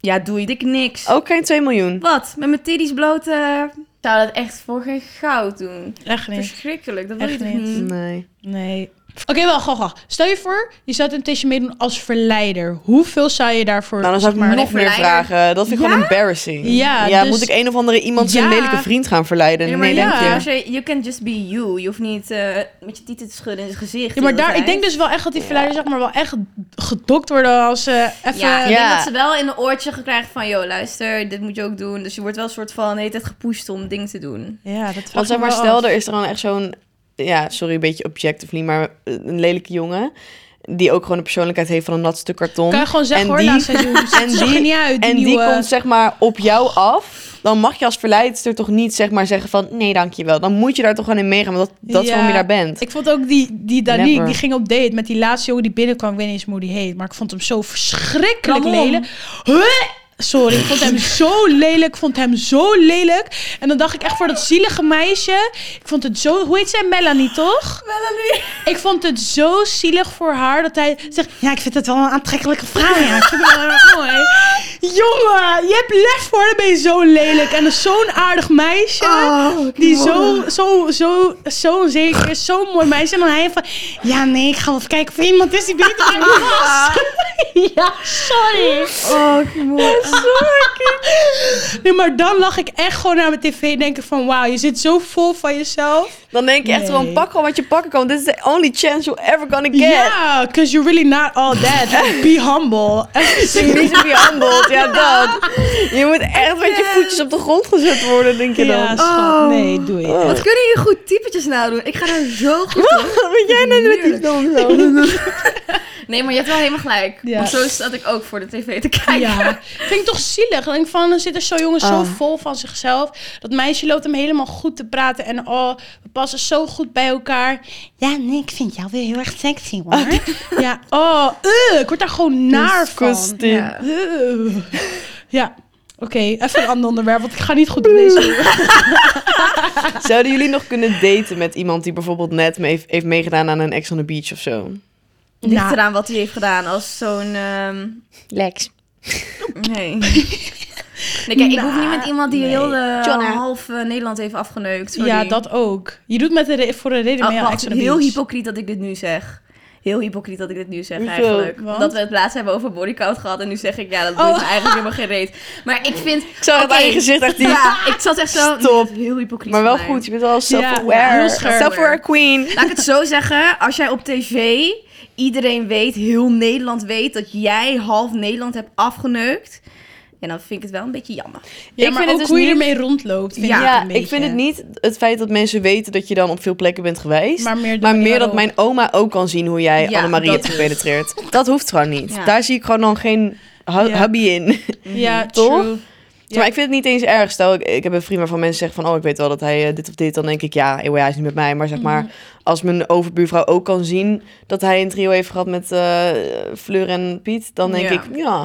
[SPEAKER 2] Ja, doe je dik niks.
[SPEAKER 1] Ook geen 2 miljoen.
[SPEAKER 2] Wat? Met mijn titties bloot? eh, Ik zou dat echt voor geen goud doen.
[SPEAKER 3] Echt niet.
[SPEAKER 2] Verschrikkelijk, dat wil je
[SPEAKER 3] Echt
[SPEAKER 2] toch
[SPEAKER 3] niet.
[SPEAKER 2] niet?
[SPEAKER 1] Nee.
[SPEAKER 3] Nee. Oké, wel, gewoon, gewoon. Stel je voor, je zou Temptation meedoen als verleider. Hoeveel zou je daarvoor...
[SPEAKER 1] Nou, dan zou ik
[SPEAKER 3] maar,
[SPEAKER 1] nog meer vragen. Dat vind ik
[SPEAKER 2] Ja?
[SPEAKER 1] gewoon embarrassing.
[SPEAKER 3] Ja,
[SPEAKER 1] ja
[SPEAKER 3] dus-
[SPEAKER 1] moet ik een of andere iemand zijn
[SPEAKER 3] Ja.
[SPEAKER 1] lelijke vriend gaan verleiden?
[SPEAKER 2] Ja, maar
[SPEAKER 1] nee,
[SPEAKER 3] ja.
[SPEAKER 1] denk je.
[SPEAKER 2] Als je, you can just be you. Je hoeft niet eh, met je tieten te schudden in zijn gezicht.
[SPEAKER 3] Ja, maar daar, ik denk dus wel echt dat die verleiders zeg maar wel echt gedokt worden als ze even...
[SPEAKER 2] Ja, ik
[SPEAKER 1] Ja.
[SPEAKER 2] denk dat ze wel in een oortje krijgen van... Yo, luister, dit moet je ook doen. Dus je wordt wel een soort van... de hele tijd gepusht om dingen te doen.
[SPEAKER 3] Ja, dat
[SPEAKER 1] Want zeg maar,
[SPEAKER 3] wel
[SPEAKER 1] stel,
[SPEAKER 3] af.
[SPEAKER 1] er is er dan echt zo'n... Ja, sorry, een beetje objectively, maar een lelijke jongen... die ook gewoon de persoonlijkheid heeft van een nat stuk karton.
[SPEAKER 3] Kan je gewoon zeggen
[SPEAKER 1] En
[SPEAKER 3] hoor,
[SPEAKER 1] die-
[SPEAKER 3] na seizoen.
[SPEAKER 1] en
[SPEAKER 3] die, er niet uit, die
[SPEAKER 1] en die komt zeg maar op jou af... dan mag je als verleidster toch niet zeg maar zeggen van... nee, dankjewel. Dan moet je daar toch gewoon in meegaan, want dat, dat is
[SPEAKER 3] Ja.
[SPEAKER 1] waarom je daar bent.
[SPEAKER 3] Ik vond ook die, die Danique, die ging op date met die laatste jongen die binnenkwam. Ik weet niet eens hoe die heet, maar ik vond hem zo verschrikkelijk lelijk. Huh? Sorry, ik vond hem zo lelijk. Ik vond hem zo lelijk. En dan dacht ik echt voor dat zielige meisje. Ik vond het zo... Hoe heet zij? Melanie, toch?
[SPEAKER 2] Melanie.
[SPEAKER 3] Ik vond het zo zielig voor haar dat hij zegt... Ja, ik vind het wel een aantrekkelijke vrouw. Ja, ik vind het wel erg mooi. Jongen, je hebt lef voor, dan ben je zo lelijk. En zo'n aardig meisje.
[SPEAKER 2] Oh,
[SPEAKER 3] die zo, zo, zo, zo zeker is. Zo'n mooi meisje. En dan hij van... Ja, nee, ik ga wel even kijken of er iemand is die beter dan mij was. ja, sorry.
[SPEAKER 2] Oh, Kimon.
[SPEAKER 3] Nee, maar dan lag ik echt gewoon naar mijn tv en denken van... Wauw, je zit zo vol van jezelf.
[SPEAKER 1] Dan denk je echt
[SPEAKER 3] Nee.
[SPEAKER 1] gewoon, pak gewoon wat je pakken kan. This is the only chance you're ever gonna get.
[SPEAKER 3] Ja, because you're really not all that. Be humble.
[SPEAKER 1] You need to be humbled. Ja, dat. Je moet echt met je voetjes op de grond gezet worden, denk je dan.
[SPEAKER 3] Ja, schat.
[SPEAKER 2] Oh.
[SPEAKER 3] Nee, doe je.
[SPEAKER 1] Oh.
[SPEAKER 2] Wat kunnen jullie goed typetjes nou doen? Ik ga daar zo goed op.
[SPEAKER 1] Wat ben jij nou met die dom zo?
[SPEAKER 2] Nee, maar je hebt wel helemaal gelijk.
[SPEAKER 3] Ja.
[SPEAKER 2] Want zo zat ik ook voor de tv te kijken.
[SPEAKER 3] Ja, vind ik toch zielig. Dan denk ik van, dan zit er zo'n jongen zo
[SPEAKER 1] Ah.
[SPEAKER 3] vol van zichzelf. Dat meisje loopt hem helemaal goed te praten. En oh, we passen zo goed bij elkaar. Ja, nee, ik vind jou weer heel erg sexy hoor. ja, oh, uh, ik word daar gewoon naar van.
[SPEAKER 1] Disgusting.
[SPEAKER 2] Ja.
[SPEAKER 3] Uh. Ja, oké, even een ander onderwerp, want ik ga niet goed deze.
[SPEAKER 1] Zouden jullie nog kunnen daten met iemand die bijvoorbeeld net mee heeft, heeft meegedaan aan een Ex on the Beach of zo?
[SPEAKER 2] Ligt
[SPEAKER 3] Nou,
[SPEAKER 2] eraan wat hij heeft gedaan. Als zo'n... ehm,
[SPEAKER 1] Lex.
[SPEAKER 2] Nee. Nee, kijk, ik hoef niet met iemand die
[SPEAKER 3] nee.
[SPEAKER 2] heel eh, half eh, Nederland heeft afgeneukt. Sorry.
[SPEAKER 3] ja, dat ook. Je doet met de re- voor een reden
[SPEAKER 2] Oh,
[SPEAKER 3] mee aan
[SPEAKER 2] wacht,
[SPEAKER 3] Ex on the
[SPEAKER 2] heel
[SPEAKER 3] Beach.
[SPEAKER 2] hypocriet dat ik dit nu zeg. Heel hypocriet dat ik dit nu zeg
[SPEAKER 1] Hoezo?
[SPEAKER 2] eigenlijk.
[SPEAKER 3] Want?
[SPEAKER 2] Dat we het laatst hebben over bodycount gehad en nu zeg ik, ja, dat doet
[SPEAKER 3] Oh.
[SPEAKER 2] me eigenlijk helemaal geen reet. Maar ik vind...
[SPEAKER 1] Ik zag het
[SPEAKER 2] Oké.
[SPEAKER 1] aan je gezicht echt die...
[SPEAKER 2] Ja, ik zat echt zo...
[SPEAKER 1] Stop.
[SPEAKER 2] Heel hypocriet
[SPEAKER 1] Maar wel
[SPEAKER 2] van mij.
[SPEAKER 1] goed, je bent wel self-aware.
[SPEAKER 3] heel scherp.
[SPEAKER 1] self-aware queen.
[SPEAKER 2] Laat ik het zo zeggen. Als jij op tv iedereen weet, heel Nederland weet... dat jij half Nederland hebt afgeneukt... Ja, dan vind ik het wel een beetje jammer.
[SPEAKER 3] Ja,
[SPEAKER 1] Ik
[SPEAKER 3] maar
[SPEAKER 1] vind
[SPEAKER 3] ook
[SPEAKER 1] het dus
[SPEAKER 3] hoe je
[SPEAKER 1] niet-
[SPEAKER 3] ermee rondloopt, vind
[SPEAKER 2] Ja,
[SPEAKER 3] ik
[SPEAKER 1] Ja,
[SPEAKER 3] een
[SPEAKER 1] ik vind het niet het feit dat mensen weten dat je dan op veel plekken bent geweest.
[SPEAKER 3] Maar meer,
[SPEAKER 1] Maar dat mijn oma ook kan zien hoe jij
[SPEAKER 2] Ja,
[SPEAKER 1] Annemarie hebt gepenetreerd. Dat hoeft gewoon niet.
[SPEAKER 2] Ja.
[SPEAKER 1] Daar zie ik gewoon dan geen hubby in.
[SPEAKER 3] Ja,
[SPEAKER 1] Toch?
[SPEAKER 3] true. Ja.
[SPEAKER 1] Maar ik vind het niet eens erg. Stel, ik, ik heb een vriend waarvan mensen zeggen van... oh, ik weet wel dat hij eh, dit of dit... dan denk ik, ja, eeuw, hij is niet met mij. Maar zeg maar,
[SPEAKER 3] Mhm.
[SPEAKER 1] als mijn overbuurvrouw ook kan zien... dat hij een trio heeft gehad met eh, Fleur en Piet... dan denk
[SPEAKER 2] Ja.
[SPEAKER 1] ik, ja,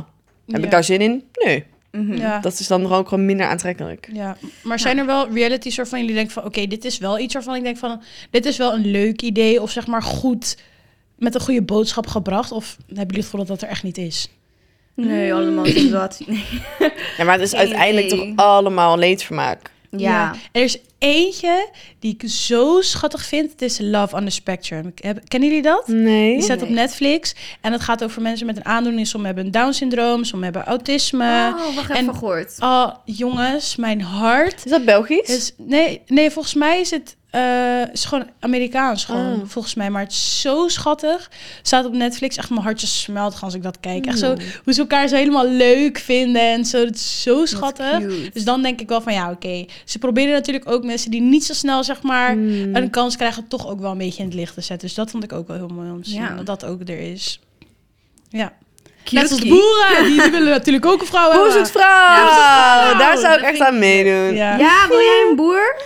[SPEAKER 1] heb
[SPEAKER 3] Ja.
[SPEAKER 1] ik daar zin in? Nee.
[SPEAKER 2] Mhm.
[SPEAKER 3] Ja.
[SPEAKER 1] Dat is dan ook gewoon minder aantrekkelijk.
[SPEAKER 3] Ja, maar zijn er wel realities waarvan jullie denken van... oké, dit is wel iets waarvan ik denk van... dit is wel een leuk idee of zeg maar goed... met een goede boodschap gebracht? Of hebben jullie het gevoel dat dat er echt niet is?
[SPEAKER 2] Nee, allemaal situatie. Nee.
[SPEAKER 1] Ja, maar het is uiteindelijk toch allemaal leedvermaak.
[SPEAKER 2] Ja.
[SPEAKER 3] Er is eentje die ik zo schattig vind. Het is Love on the Spectrum. Kennen jullie dat?
[SPEAKER 1] Nee.
[SPEAKER 3] Die staat op. Netflix. En het gaat over mensen met een aandoening. Sommigen hebben een Down-syndroom, sommigen hebben autisme.
[SPEAKER 2] oh, wacht
[SPEAKER 3] en-
[SPEAKER 2] even gehoord.
[SPEAKER 3] Oh, jongens, mijn hart
[SPEAKER 1] Is dat Belgisch?
[SPEAKER 3] is... Nee, nee, volgens mij is het eh, is gewoon Amerikaans, gewoon,
[SPEAKER 1] Ah.
[SPEAKER 3] volgens mij. Maar het is zo schattig. Staat op Netflix. Echt mijn hartje smelt als ik dat kijk. Echt zo, hoe ze elkaar zo helemaal leuk vinden en zo. Het is zo schattig. Dus dan denk ik wel van ja, oké. Ze proberen natuurlijk ook mensen die niet zo snel, zeg maar,
[SPEAKER 1] Mm.
[SPEAKER 3] een kans krijgen, toch ook wel een beetje in het licht te zetten. Dus dat vond ik ook wel heel mooi om te zien.
[SPEAKER 2] Ja.
[SPEAKER 3] Dat dat ook er is. Ja.
[SPEAKER 2] Cute
[SPEAKER 3] Net als de boeren. Die, die willen natuurlijk ook een vrouw hebben.
[SPEAKER 1] Boezemvrouw!
[SPEAKER 2] Ja, boezemvrouw.
[SPEAKER 1] Daar zou ik
[SPEAKER 2] Dat
[SPEAKER 1] echt aan meedoen.
[SPEAKER 3] Ja.
[SPEAKER 2] Ja, wil jij een boer?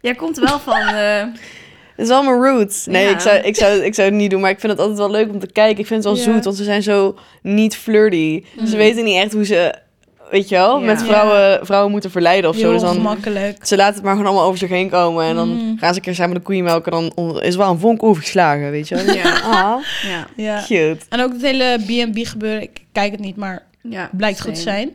[SPEAKER 2] Jij komt wel van... eh,
[SPEAKER 1] Het is wel mijn roots. Nee,
[SPEAKER 2] Ja.
[SPEAKER 1] ik, zou, ik, zou, ik zou het niet doen, maar ik vind het altijd wel leuk om te kijken. Ik vind het wel
[SPEAKER 3] Ja.
[SPEAKER 1] zoet, want ze zijn zo niet flirty. Ze weten niet echt hoe ze, weet je wel,
[SPEAKER 2] Ja.
[SPEAKER 1] met vrouwen, vrouwen moeten verleiden of zo. Dus dan,
[SPEAKER 3] gemakkelijk.
[SPEAKER 1] ze laten het maar gewoon allemaal over zich heen komen. En dan
[SPEAKER 3] Mm.
[SPEAKER 1] gaan ze een keer samen de koeien melken. En dan is wel een vonk overgeslagen, weet je wel.
[SPEAKER 2] Ja.
[SPEAKER 1] Ah,
[SPEAKER 2] ja,
[SPEAKER 3] Ja.
[SPEAKER 1] cute.
[SPEAKER 3] En ook het hele B&B gebeuren. Ik kijk het niet, maar
[SPEAKER 2] ja.
[SPEAKER 3] blijkt goed te
[SPEAKER 2] same.
[SPEAKER 3] zijn.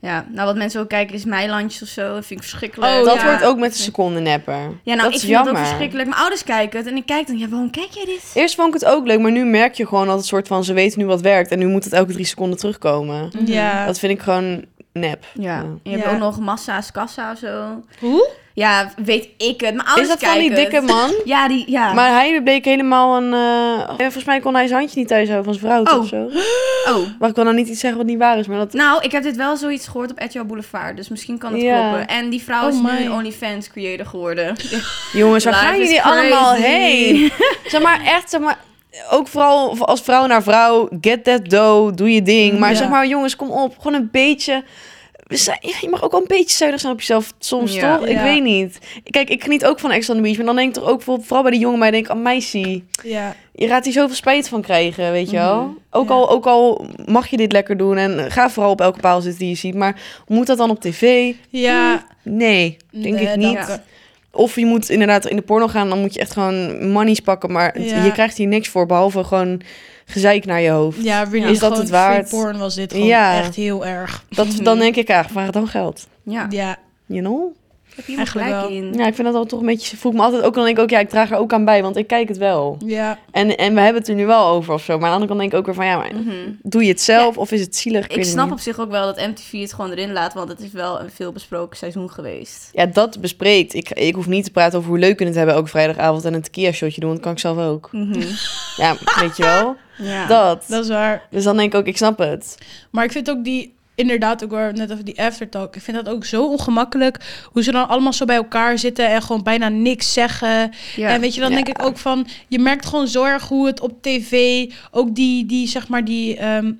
[SPEAKER 2] Ja, nou wat mensen ook kijken is Meilandjes of zo. Dat vind ik verschrikkelijk.
[SPEAKER 3] Oh,
[SPEAKER 1] dat
[SPEAKER 3] ja.
[SPEAKER 1] wordt ook met de secondennapper.
[SPEAKER 2] Ja, nou
[SPEAKER 1] dat
[SPEAKER 2] ik
[SPEAKER 1] is
[SPEAKER 2] vind
[SPEAKER 1] jammer.
[SPEAKER 2] dat ook verschrikkelijk. Mijn ouders kijken het en ik kijk dan, ja waarom kijk jij dit?
[SPEAKER 1] Eerst vond ik het ook leuk, maar nu merk je gewoon dat het soort van... ze weten nu wat werkt en nu moet het elke drie seconden terugkomen.
[SPEAKER 3] Ja.
[SPEAKER 1] Dat vind ik gewoon nep.
[SPEAKER 2] Ja, en je hebt ook nog massa's kassa of zo.
[SPEAKER 3] Hoe?
[SPEAKER 2] Ja, weet ik het. Mijn
[SPEAKER 1] Is dat van die
[SPEAKER 2] kijken
[SPEAKER 1] dikke
[SPEAKER 2] het.
[SPEAKER 1] man?
[SPEAKER 2] Ja, die, ja.
[SPEAKER 1] Maar hij bleek helemaal een... eh, volgens mij kon hij zijn handje niet thuis houden van zijn vrouw
[SPEAKER 2] Oh.
[SPEAKER 1] of zo.
[SPEAKER 2] Oh,
[SPEAKER 1] Maar ik wil nou niet iets zeggen wat niet waar is, maar dat...
[SPEAKER 2] nou, ik heb dit wel zoiets gehoord op RTL Boulevard, dus misschien kan het
[SPEAKER 1] Ja.
[SPEAKER 2] kloppen. En die vrouw
[SPEAKER 3] Oh
[SPEAKER 2] is nu
[SPEAKER 3] my.
[SPEAKER 2] een OnlyFans creator geworden.
[SPEAKER 1] Jongens, waar
[SPEAKER 2] Life
[SPEAKER 1] gaan
[SPEAKER 2] is
[SPEAKER 1] jullie
[SPEAKER 2] crazy.
[SPEAKER 1] allemaal heen? zeg maar, echt, zeg maar... Ook vooral als vrouw naar vrouw, get that dough, doe je ding. Maar
[SPEAKER 3] Ja.
[SPEAKER 1] zeg maar, jongens, kom op. Gewoon een beetje... we zijn- ja, Je mag ook wel een beetje zuinig zijn op jezelf soms,
[SPEAKER 2] Ja.
[SPEAKER 1] toch? Ik
[SPEAKER 3] Ja.
[SPEAKER 1] weet niet. Kijk, ik geniet ook van Ex on the Beach. Maar dan denk ik toch ook vooral bij de jongen mij denk ik, aan meisje.
[SPEAKER 3] Ja.
[SPEAKER 1] Je gaat hier zoveel spijt van krijgen, weet je wel?
[SPEAKER 2] Mhm.
[SPEAKER 1] Ook,
[SPEAKER 3] Ja.
[SPEAKER 1] al, ook al mag je dit lekker doen en ga vooral op elke paal zitten die je ziet. Maar moet dat dan op tv?
[SPEAKER 3] Ja.
[SPEAKER 1] Nee, denk
[SPEAKER 3] Nee,
[SPEAKER 1] ik niet. Of je moet inderdaad in de porno gaan, dan moet je echt gewoon monies pakken. Maar je krijgt hier niks voor, behalve gewoon gezeik naar je hoofd.
[SPEAKER 3] Ja, really,
[SPEAKER 1] Is dat
[SPEAKER 3] gewoon
[SPEAKER 1] het waard?
[SPEAKER 3] free porn was dit gewoon
[SPEAKER 1] Ja.
[SPEAKER 3] echt heel erg.
[SPEAKER 1] Dat, dan denk ik eigenlijk, waar het dan geld?
[SPEAKER 2] Ja,
[SPEAKER 3] Ja,
[SPEAKER 1] You know?
[SPEAKER 2] Heb je gelijk
[SPEAKER 3] wel.
[SPEAKER 2] in.
[SPEAKER 1] Ja, ik vind dat wel toch een beetje... Voel ik me altijd ook, dan denk ik ook, ja, ik draag er ook aan bij, want ik kijk het wel.
[SPEAKER 3] ja.
[SPEAKER 1] En, en we hebben het er nu wel over of zo. Maar aan de andere kant denk ik ook weer van, ja, maar
[SPEAKER 2] Mhm.
[SPEAKER 1] doe je het zelf of is het zielig?
[SPEAKER 2] Ik
[SPEAKER 1] het
[SPEAKER 2] snap
[SPEAKER 1] niet.
[SPEAKER 2] op zich ook wel dat MTV het gewoon erin laat, want het is wel een veel besproken seizoen geweest.
[SPEAKER 1] Ja, dat bespreekt. Ik, ik hoef niet te praten over hoe leuk we het hebben elke vrijdagavond en een tequila shotje doen. want Dat kan ik zelf ook.
[SPEAKER 2] Mhm.
[SPEAKER 1] Ja, weet je wel?
[SPEAKER 2] Ja.
[SPEAKER 1] Dat.
[SPEAKER 3] Dat is waar.
[SPEAKER 1] Dus dan denk ik ook, ik snap het.
[SPEAKER 3] Maar ik vind ook die, inderdaad ook waar we net over die aftertalk. Ik vind dat ook zo ongemakkelijk. Hoe ze dan allemaal zo bij elkaar zitten en gewoon bijna niks zeggen.
[SPEAKER 2] Ja.
[SPEAKER 3] En weet je, dan
[SPEAKER 1] Ja.
[SPEAKER 3] denk ik ook van, je merkt gewoon zo erg hoe het op tv, ook die, die zeg maar die, ehm,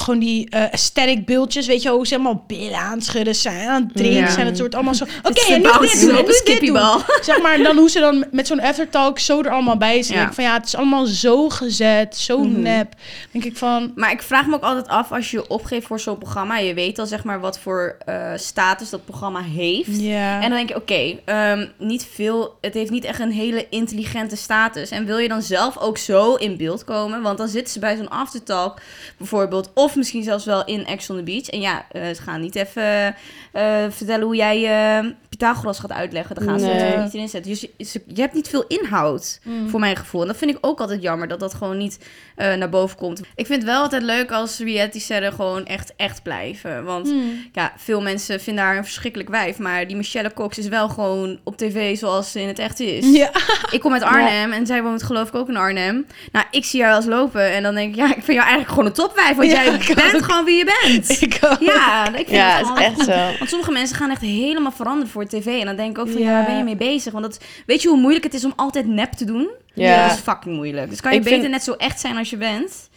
[SPEAKER 3] gewoon die eh aesthetic beeldjes, weet je, hoe ze allemaal billen aan het schudden zijn, aan het drinken
[SPEAKER 2] Ja.
[SPEAKER 3] zijn, het soort allemaal zo. Oké, en
[SPEAKER 2] een
[SPEAKER 3] nu dit doen, en
[SPEAKER 2] op
[SPEAKER 3] nu
[SPEAKER 2] een
[SPEAKER 3] dit doen. Zeg maar, dan hoe ze dan met zo'n aftertalk zo er allemaal bij zijn.
[SPEAKER 2] Ja.
[SPEAKER 3] Denk ik van ja, het is allemaal zo gezet, zo
[SPEAKER 2] Mhm.
[SPEAKER 3] nep. Denk ik van,
[SPEAKER 2] Maar ik vraag me ook altijd af, als je je opgeeft voor zo'n programma, je weet al zeg maar wat voor eh, status dat programma heeft.
[SPEAKER 3] ja.
[SPEAKER 2] En dan denk je, oké, ehm, niet veel, het heeft niet echt een hele intelligente status. En wil je dan zelf ook zo in beeld komen? Want dan zitten ze bij zo'n aftertalk bijvoorbeeld, of misschien zelfs wel in Ex on the Beach. En ja, eh, ze gaan niet even eh, vertellen hoe jij eh, Pythagoras gaat uitleggen. Dan gaan ze
[SPEAKER 1] Nee.
[SPEAKER 2] het niet erin zetten. Dus je, je hebt niet veel inhoud,
[SPEAKER 3] Mm.
[SPEAKER 2] voor mijn gevoel. En dat vind ik ook altijd jammer, dat dat gewoon niet eh, naar boven komt. Ik vind het wel altijd leuk als reality-sterren gewoon echt, echt blijven. Want
[SPEAKER 3] Hmm.
[SPEAKER 2] ja, veel mensen vinden haar een verschrikkelijk wijf. Maar die Michelle Cox is wel gewoon op tv zoals ze in het echt is.
[SPEAKER 3] Ja.
[SPEAKER 2] Ik kom uit Arnhem en zij woont geloof ik ook in Arnhem. Nou, ik zie haar als lopen en dan denk ik... Ja, ik vind jou eigenlijk gewoon een topwijf. Want
[SPEAKER 3] Ja,
[SPEAKER 2] jij bent
[SPEAKER 3] ook.
[SPEAKER 2] gewoon wie je bent.
[SPEAKER 3] Ik ook.
[SPEAKER 2] Ja, ik vind
[SPEAKER 1] Ja,
[SPEAKER 2] het
[SPEAKER 1] het
[SPEAKER 2] gewoon
[SPEAKER 1] is echt zo.
[SPEAKER 2] want sommige mensen gaan echt helemaal veranderen voor tv. En dan denk ik ook van, ja,
[SPEAKER 3] Ja.
[SPEAKER 2] waar ben je mee bezig? Want dat, weet je hoe moeilijk het is om altijd nep te doen?
[SPEAKER 1] Ja.
[SPEAKER 2] Dat is fucking moeilijk. Dus kan je
[SPEAKER 1] Ik
[SPEAKER 2] beter
[SPEAKER 1] vind-
[SPEAKER 2] net zo echt zijn als je bent.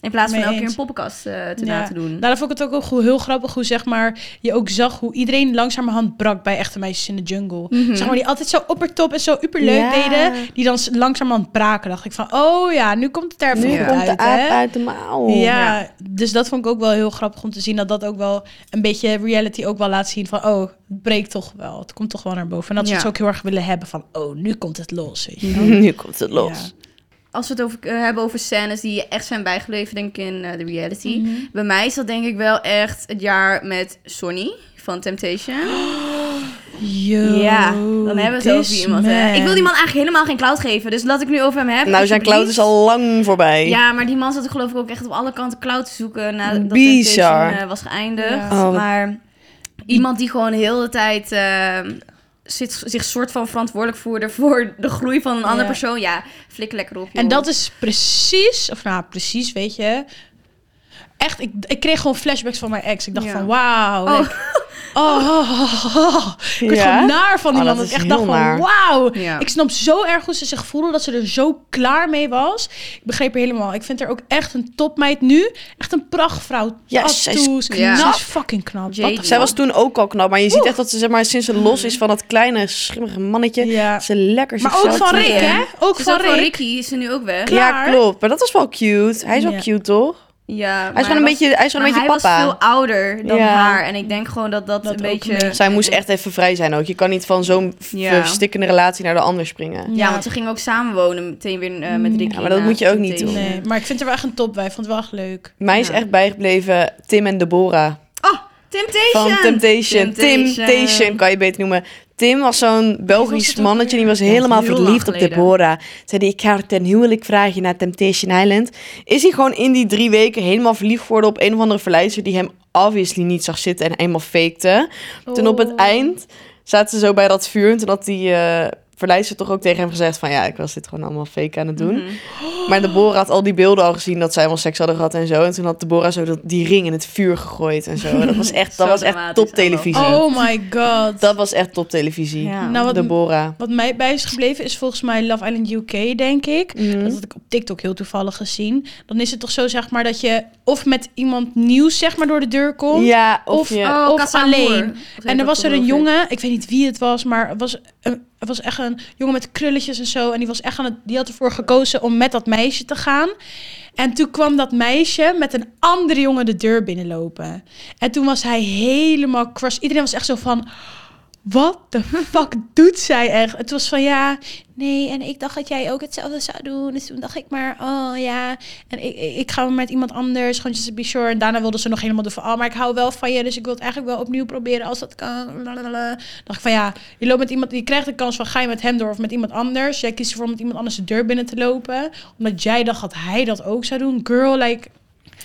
[SPEAKER 2] In plaats van elke keer een poppenkast eh, te
[SPEAKER 3] Ja.
[SPEAKER 2] laten doen.
[SPEAKER 3] Daarom vond ik het ook wel heel grappig hoe zeg maar, je ook zag hoe iedereen langzamerhand brak bij echte meisjes in de jungle. Zeg maar, die altijd zo oppertop en zo uperleuk
[SPEAKER 1] Ja.
[SPEAKER 3] deden, die dan langzamerhand braken. Dacht ik van, oh ja, nu komt het er
[SPEAKER 1] Nu
[SPEAKER 3] goed
[SPEAKER 1] komt de
[SPEAKER 3] uit,
[SPEAKER 1] aap uit de mouw.
[SPEAKER 3] Ja,
[SPEAKER 2] Ja.
[SPEAKER 3] dus dat vond ik ook wel heel grappig om te zien. Dat dat ook wel een beetje reality ook wel laat zien van... oh, het breekt toch wel. Het komt toch wel naar boven. En dat ze
[SPEAKER 2] Ja.
[SPEAKER 3] het ook heel erg willen hebben van... oh, nu komt het los, weet je wel.
[SPEAKER 1] nu komt het los.
[SPEAKER 2] Als we het over, eh, hebben over scènes die echt zijn bijgebleven, denk ik, in eh, de reality.
[SPEAKER 3] Mhm.
[SPEAKER 2] Bij mij is dat denk ik wel echt het jaar met Sonny van Temptation.
[SPEAKER 3] Yo,
[SPEAKER 2] ja, dan hebben we het over iemand. Hè. Ik wil die man eigenlijk helemaal geen cloud geven, dus laat ik nu over hem hebben.
[SPEAKER 1] Nou, zijn cloud is al lang voorbij.
[SPEAKER 2] Ja, maar die man zat er geloof ik ook echt op alle kanten cloud te zoeken nadat
[SPEAKER 1] Bizar.
[SPEAKER 2] Temptation eh, was geëindigd.
[SPEAKER 3] Ja.
[SPEAKER 1] Oh.
[SPEAKER 2] Maar iemand die gewoon heel de tijd eh, zit, zich soort van verantwoordelijk voelde voor de groei van een andere
[SPEAKER 3] Ja.
[SPEAKER 2] persoon. Ja, flikker lekker op.
[SPEAKER 3] En
[SPEAKER 2] joh.
[SPEAKER 3] dat is precies, of nou precies, weet je. Echt, ik, ik kreeg gewoon flashbacks van mijn ex. Ik dacht
[SPEAKER 2] Ja.
[SPEAKER 3] van, wauw.
[SPEAKER 2] Oh.
[SPEAKER 3] like, oh, oh, oh, oh. Ik werd
[SPEAKER 1] Ja?
[SPEAKER 3] gewoon naar van die
[SPEAKER 1] Oh,
[SPEAKER 3] man.
[SPEAKER 1] dat
[SPEAKER 3] ik echt
[SPEAKER 1] heel
[SPEAKER 3] dacht van, wauw.
[SPEAKER 2] Ja.
[SPEAKER 3] Ik snap zo erg hoe ze zich voelde, dat ze er zo klaar mee was. Ik begreep haar helemaal. Ik vind haar ook echt een topmeid nu. Echt een prachtvrouw.
[SPEAKER 1] Ja, zij is
[SPEAKER 2] knap.
[SPEAKER 3] Ze is fucking knap. Wat
[SPEAKER 1] Zij was toen ook al knap, maar je ziet echt dat ze zeg maar, sinds ze los is van dat kleine schimmige mannetje,
[SPEAKER 3] Ja.
[SPEAKER 1] ze lekker
[SPEAKER 3] Maar ook van Rick, hè? Ook
[SPEAKER 2] Dus
[SPEAKER 3] van.
[SPEAKER 2] Ricky is ze nu ook weg.
[SPEAKER 3] Klaar.
[SPEAKER 1] Ja, klopt. Maar dat was wel cute. Hij is wel
[SPEAKER 3] Ja.
[SPEAKER 1] cute, toch?
[SPEAKER 2] Ja,
[SPEAKER 1] Hij is gewoon een beetje, hij is gewoon een beetje
[SPEAKER 2] hij
[SPEAKER 1] papa.
[SPEAKER 2] was veel ouder dan
[SPEAKER 1] Ja.
[SPEAKER 2] haar. En ik denk gewoon dat dat,
[SPEAKER 3] Dat
[SPEAKER 2] een beetje...
[SPEAKER 3] mee.
[SPEAKER 1] Zij moest echt even vrij zijn ook. Je kan niet van zo'n
[SPEAKER 2] Ja.
[SPEAKER 1] verstikkende relatie naar de ander springen.
[SPEAKER 2] Ja, want ze gingen ook samenwonen meteen weer eh, met Ricky.
[SPEAKER 1] Ja, maar dat moet je ook niet
[SPEAKER 2] Temptation.
[SPEAKER 3] Nee, maar ik vind haar wel echt een top. Wij vond het wel echt leuk.
[SPEAKER 1] Mij is echt bijgebleven Tim en Deborah.
[SPEAKER 2] Oh, Temptation!
[SPEAKER 1] Van Temptation.
[SPEAKER 2] Temptation.
[SPEAKER 1] Temptation kan je beter noemen. Tim was zo'n Belgisch mannetje. Die was helemaal verliefd op. Deborah. Zei hij, ik ga haar ten huwelijk vragen naar Temptation Island. Is hij gewoon in die drie weken helemaal verliefd geworden op een of andere verleider die hem obviously niet zag zitten en eenmaal fakte. Toen op het
[SPEAKER 3] Oh.
[SPEAKER 1] eind zaten ze zo bij dat vuur. En toen had die verleider toch ook tegen hem gezegd van... ja, ik was dit gewoon allemaal fake aan het doen.
[SPEAKER 2] Mhm.
[SPEAKER 1] Maar Deborah had al die beelden al gezien dat zij helemaal seks hadden gehad en zo. En toen had Deborah zo dat, die ring in het vuur gegooid en zo. Dat was echt, dat was echt
[SPEAKER 2] dramatisch
[SPEAKER 1] toptelevisie.
[SPEAKER 3] Oh my god.
[SPEAKER 1] Dat was echt toptelevisie.
[SPEAKER 2] Ja.
[SPEAKER 3] Nou, wat,
[SPEAKER 1] Deborah.
[SPEAKER 3] wat mij bij is gebleven is volgens mij Love Island UK, denk ik.
[SPEAKER 1] Mhm.
[SPEAKER 3] Dat had ik op TikTok heel toevallig gezien. Dan is het toch zo, zeg maar, dat je of met iemand nieuws, zeg maar, door de deur komt.
[SPEAKER 1] Ja, of,
[SPEAKER 3] Of-
[SPEAKER 1] je...
[SPEAKER 2] Oh,
[SPEAKER 3] Of alleen.
[SPEAKER 2] Of
[SPEAKER 3] En er was er een jongen, ik weet niet wie het was, maar het was, een, het was echt een jongen met krulletjes en zo. En die, was echt aan het, die had ervoor gekozen om met dat meisje te gaan. En toen kwam dat meisje met een andere jongen de deur binnenlopen. En toen was hij helemaal crush. Iedereen was echt zo van... Wat de fuck doet zij echt? Het was van ja, nee, en ik dacht dat jij ook hetzelfde zou doen. Dus toen dacht ik maar, oh ja, en ik, ik, ga met iemand anders, gewoon just to be sure. En daarna wilde ze nog helemaal doen van, oh, maar ik hou wel van je, dus ik wil het eigenlijk wel opnieuw proberen als dat kan. Lalalala. dacht ik van ja, je loopt met iemand, je krijgt de kans van ga je met hem door of met iemand anders. Jij kiest ervoor om met iemand anders de deur binnen te lopen, omdat jij dacht dat hij dat ook zou doen. Girl, like,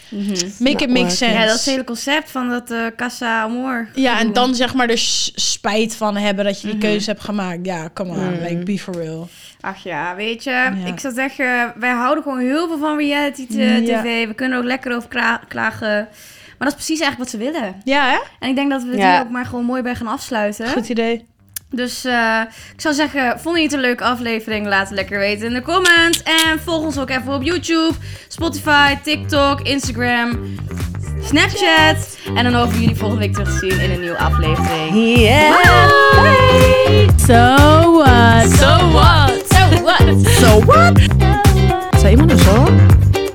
[SPEAKER 2] Mhm.
[SPEAKER 3] make it make sense.
[SPEAKER 2] Ja, dat is het hele concept van dat eh Casa Amor.
[SPEAKER 3] Ja, en dan zeg maar er s- spijt van hebben dat je die
[SPEAKER 2] Mhm.
[SPEAKER 3] keuze hebt gemaakt. Ja, come on,
[SPEAKER 1] Mhm.
[SPEAKER 3] like be for real.
[SPEAKER 2] Ach ja, weet je, ik zou zeggen, wij houden gewoon heel veel van reality
[SPEAKER 3] Ja.
[SPEAKER 2] tv. We kunnen er ook lekker over klagen. Maar dat is precies eigenlijk wat ze willen.
[SPEAKER 3] Ja, hè?
[SPEAKER 2] En ik denk dat we het
[SPEAKER 1] Ja.
[SPEAKER 2] hier ook maar gewoon mooi bij gaan afsluiten.
[SPEAKER 3] Goed idee.
[SPEAKER 2] Dus eh, ik zou zeggen, vond je het een leuke aflevering? Laat het lekker weten in de comments. En volg ons ook even op YouTube, Spotify, TikTok, Instagram, Snapchat. En dan hopen we jullie volgende week terug te zien in een nieuwe aflevering.
[SPEAKER 1] Yeah! Bye.
[SPEAKER 3] So what? So what? So what?
[SPEAKER 2] So
[SPEAKER 1] what? Zou iemand een zo?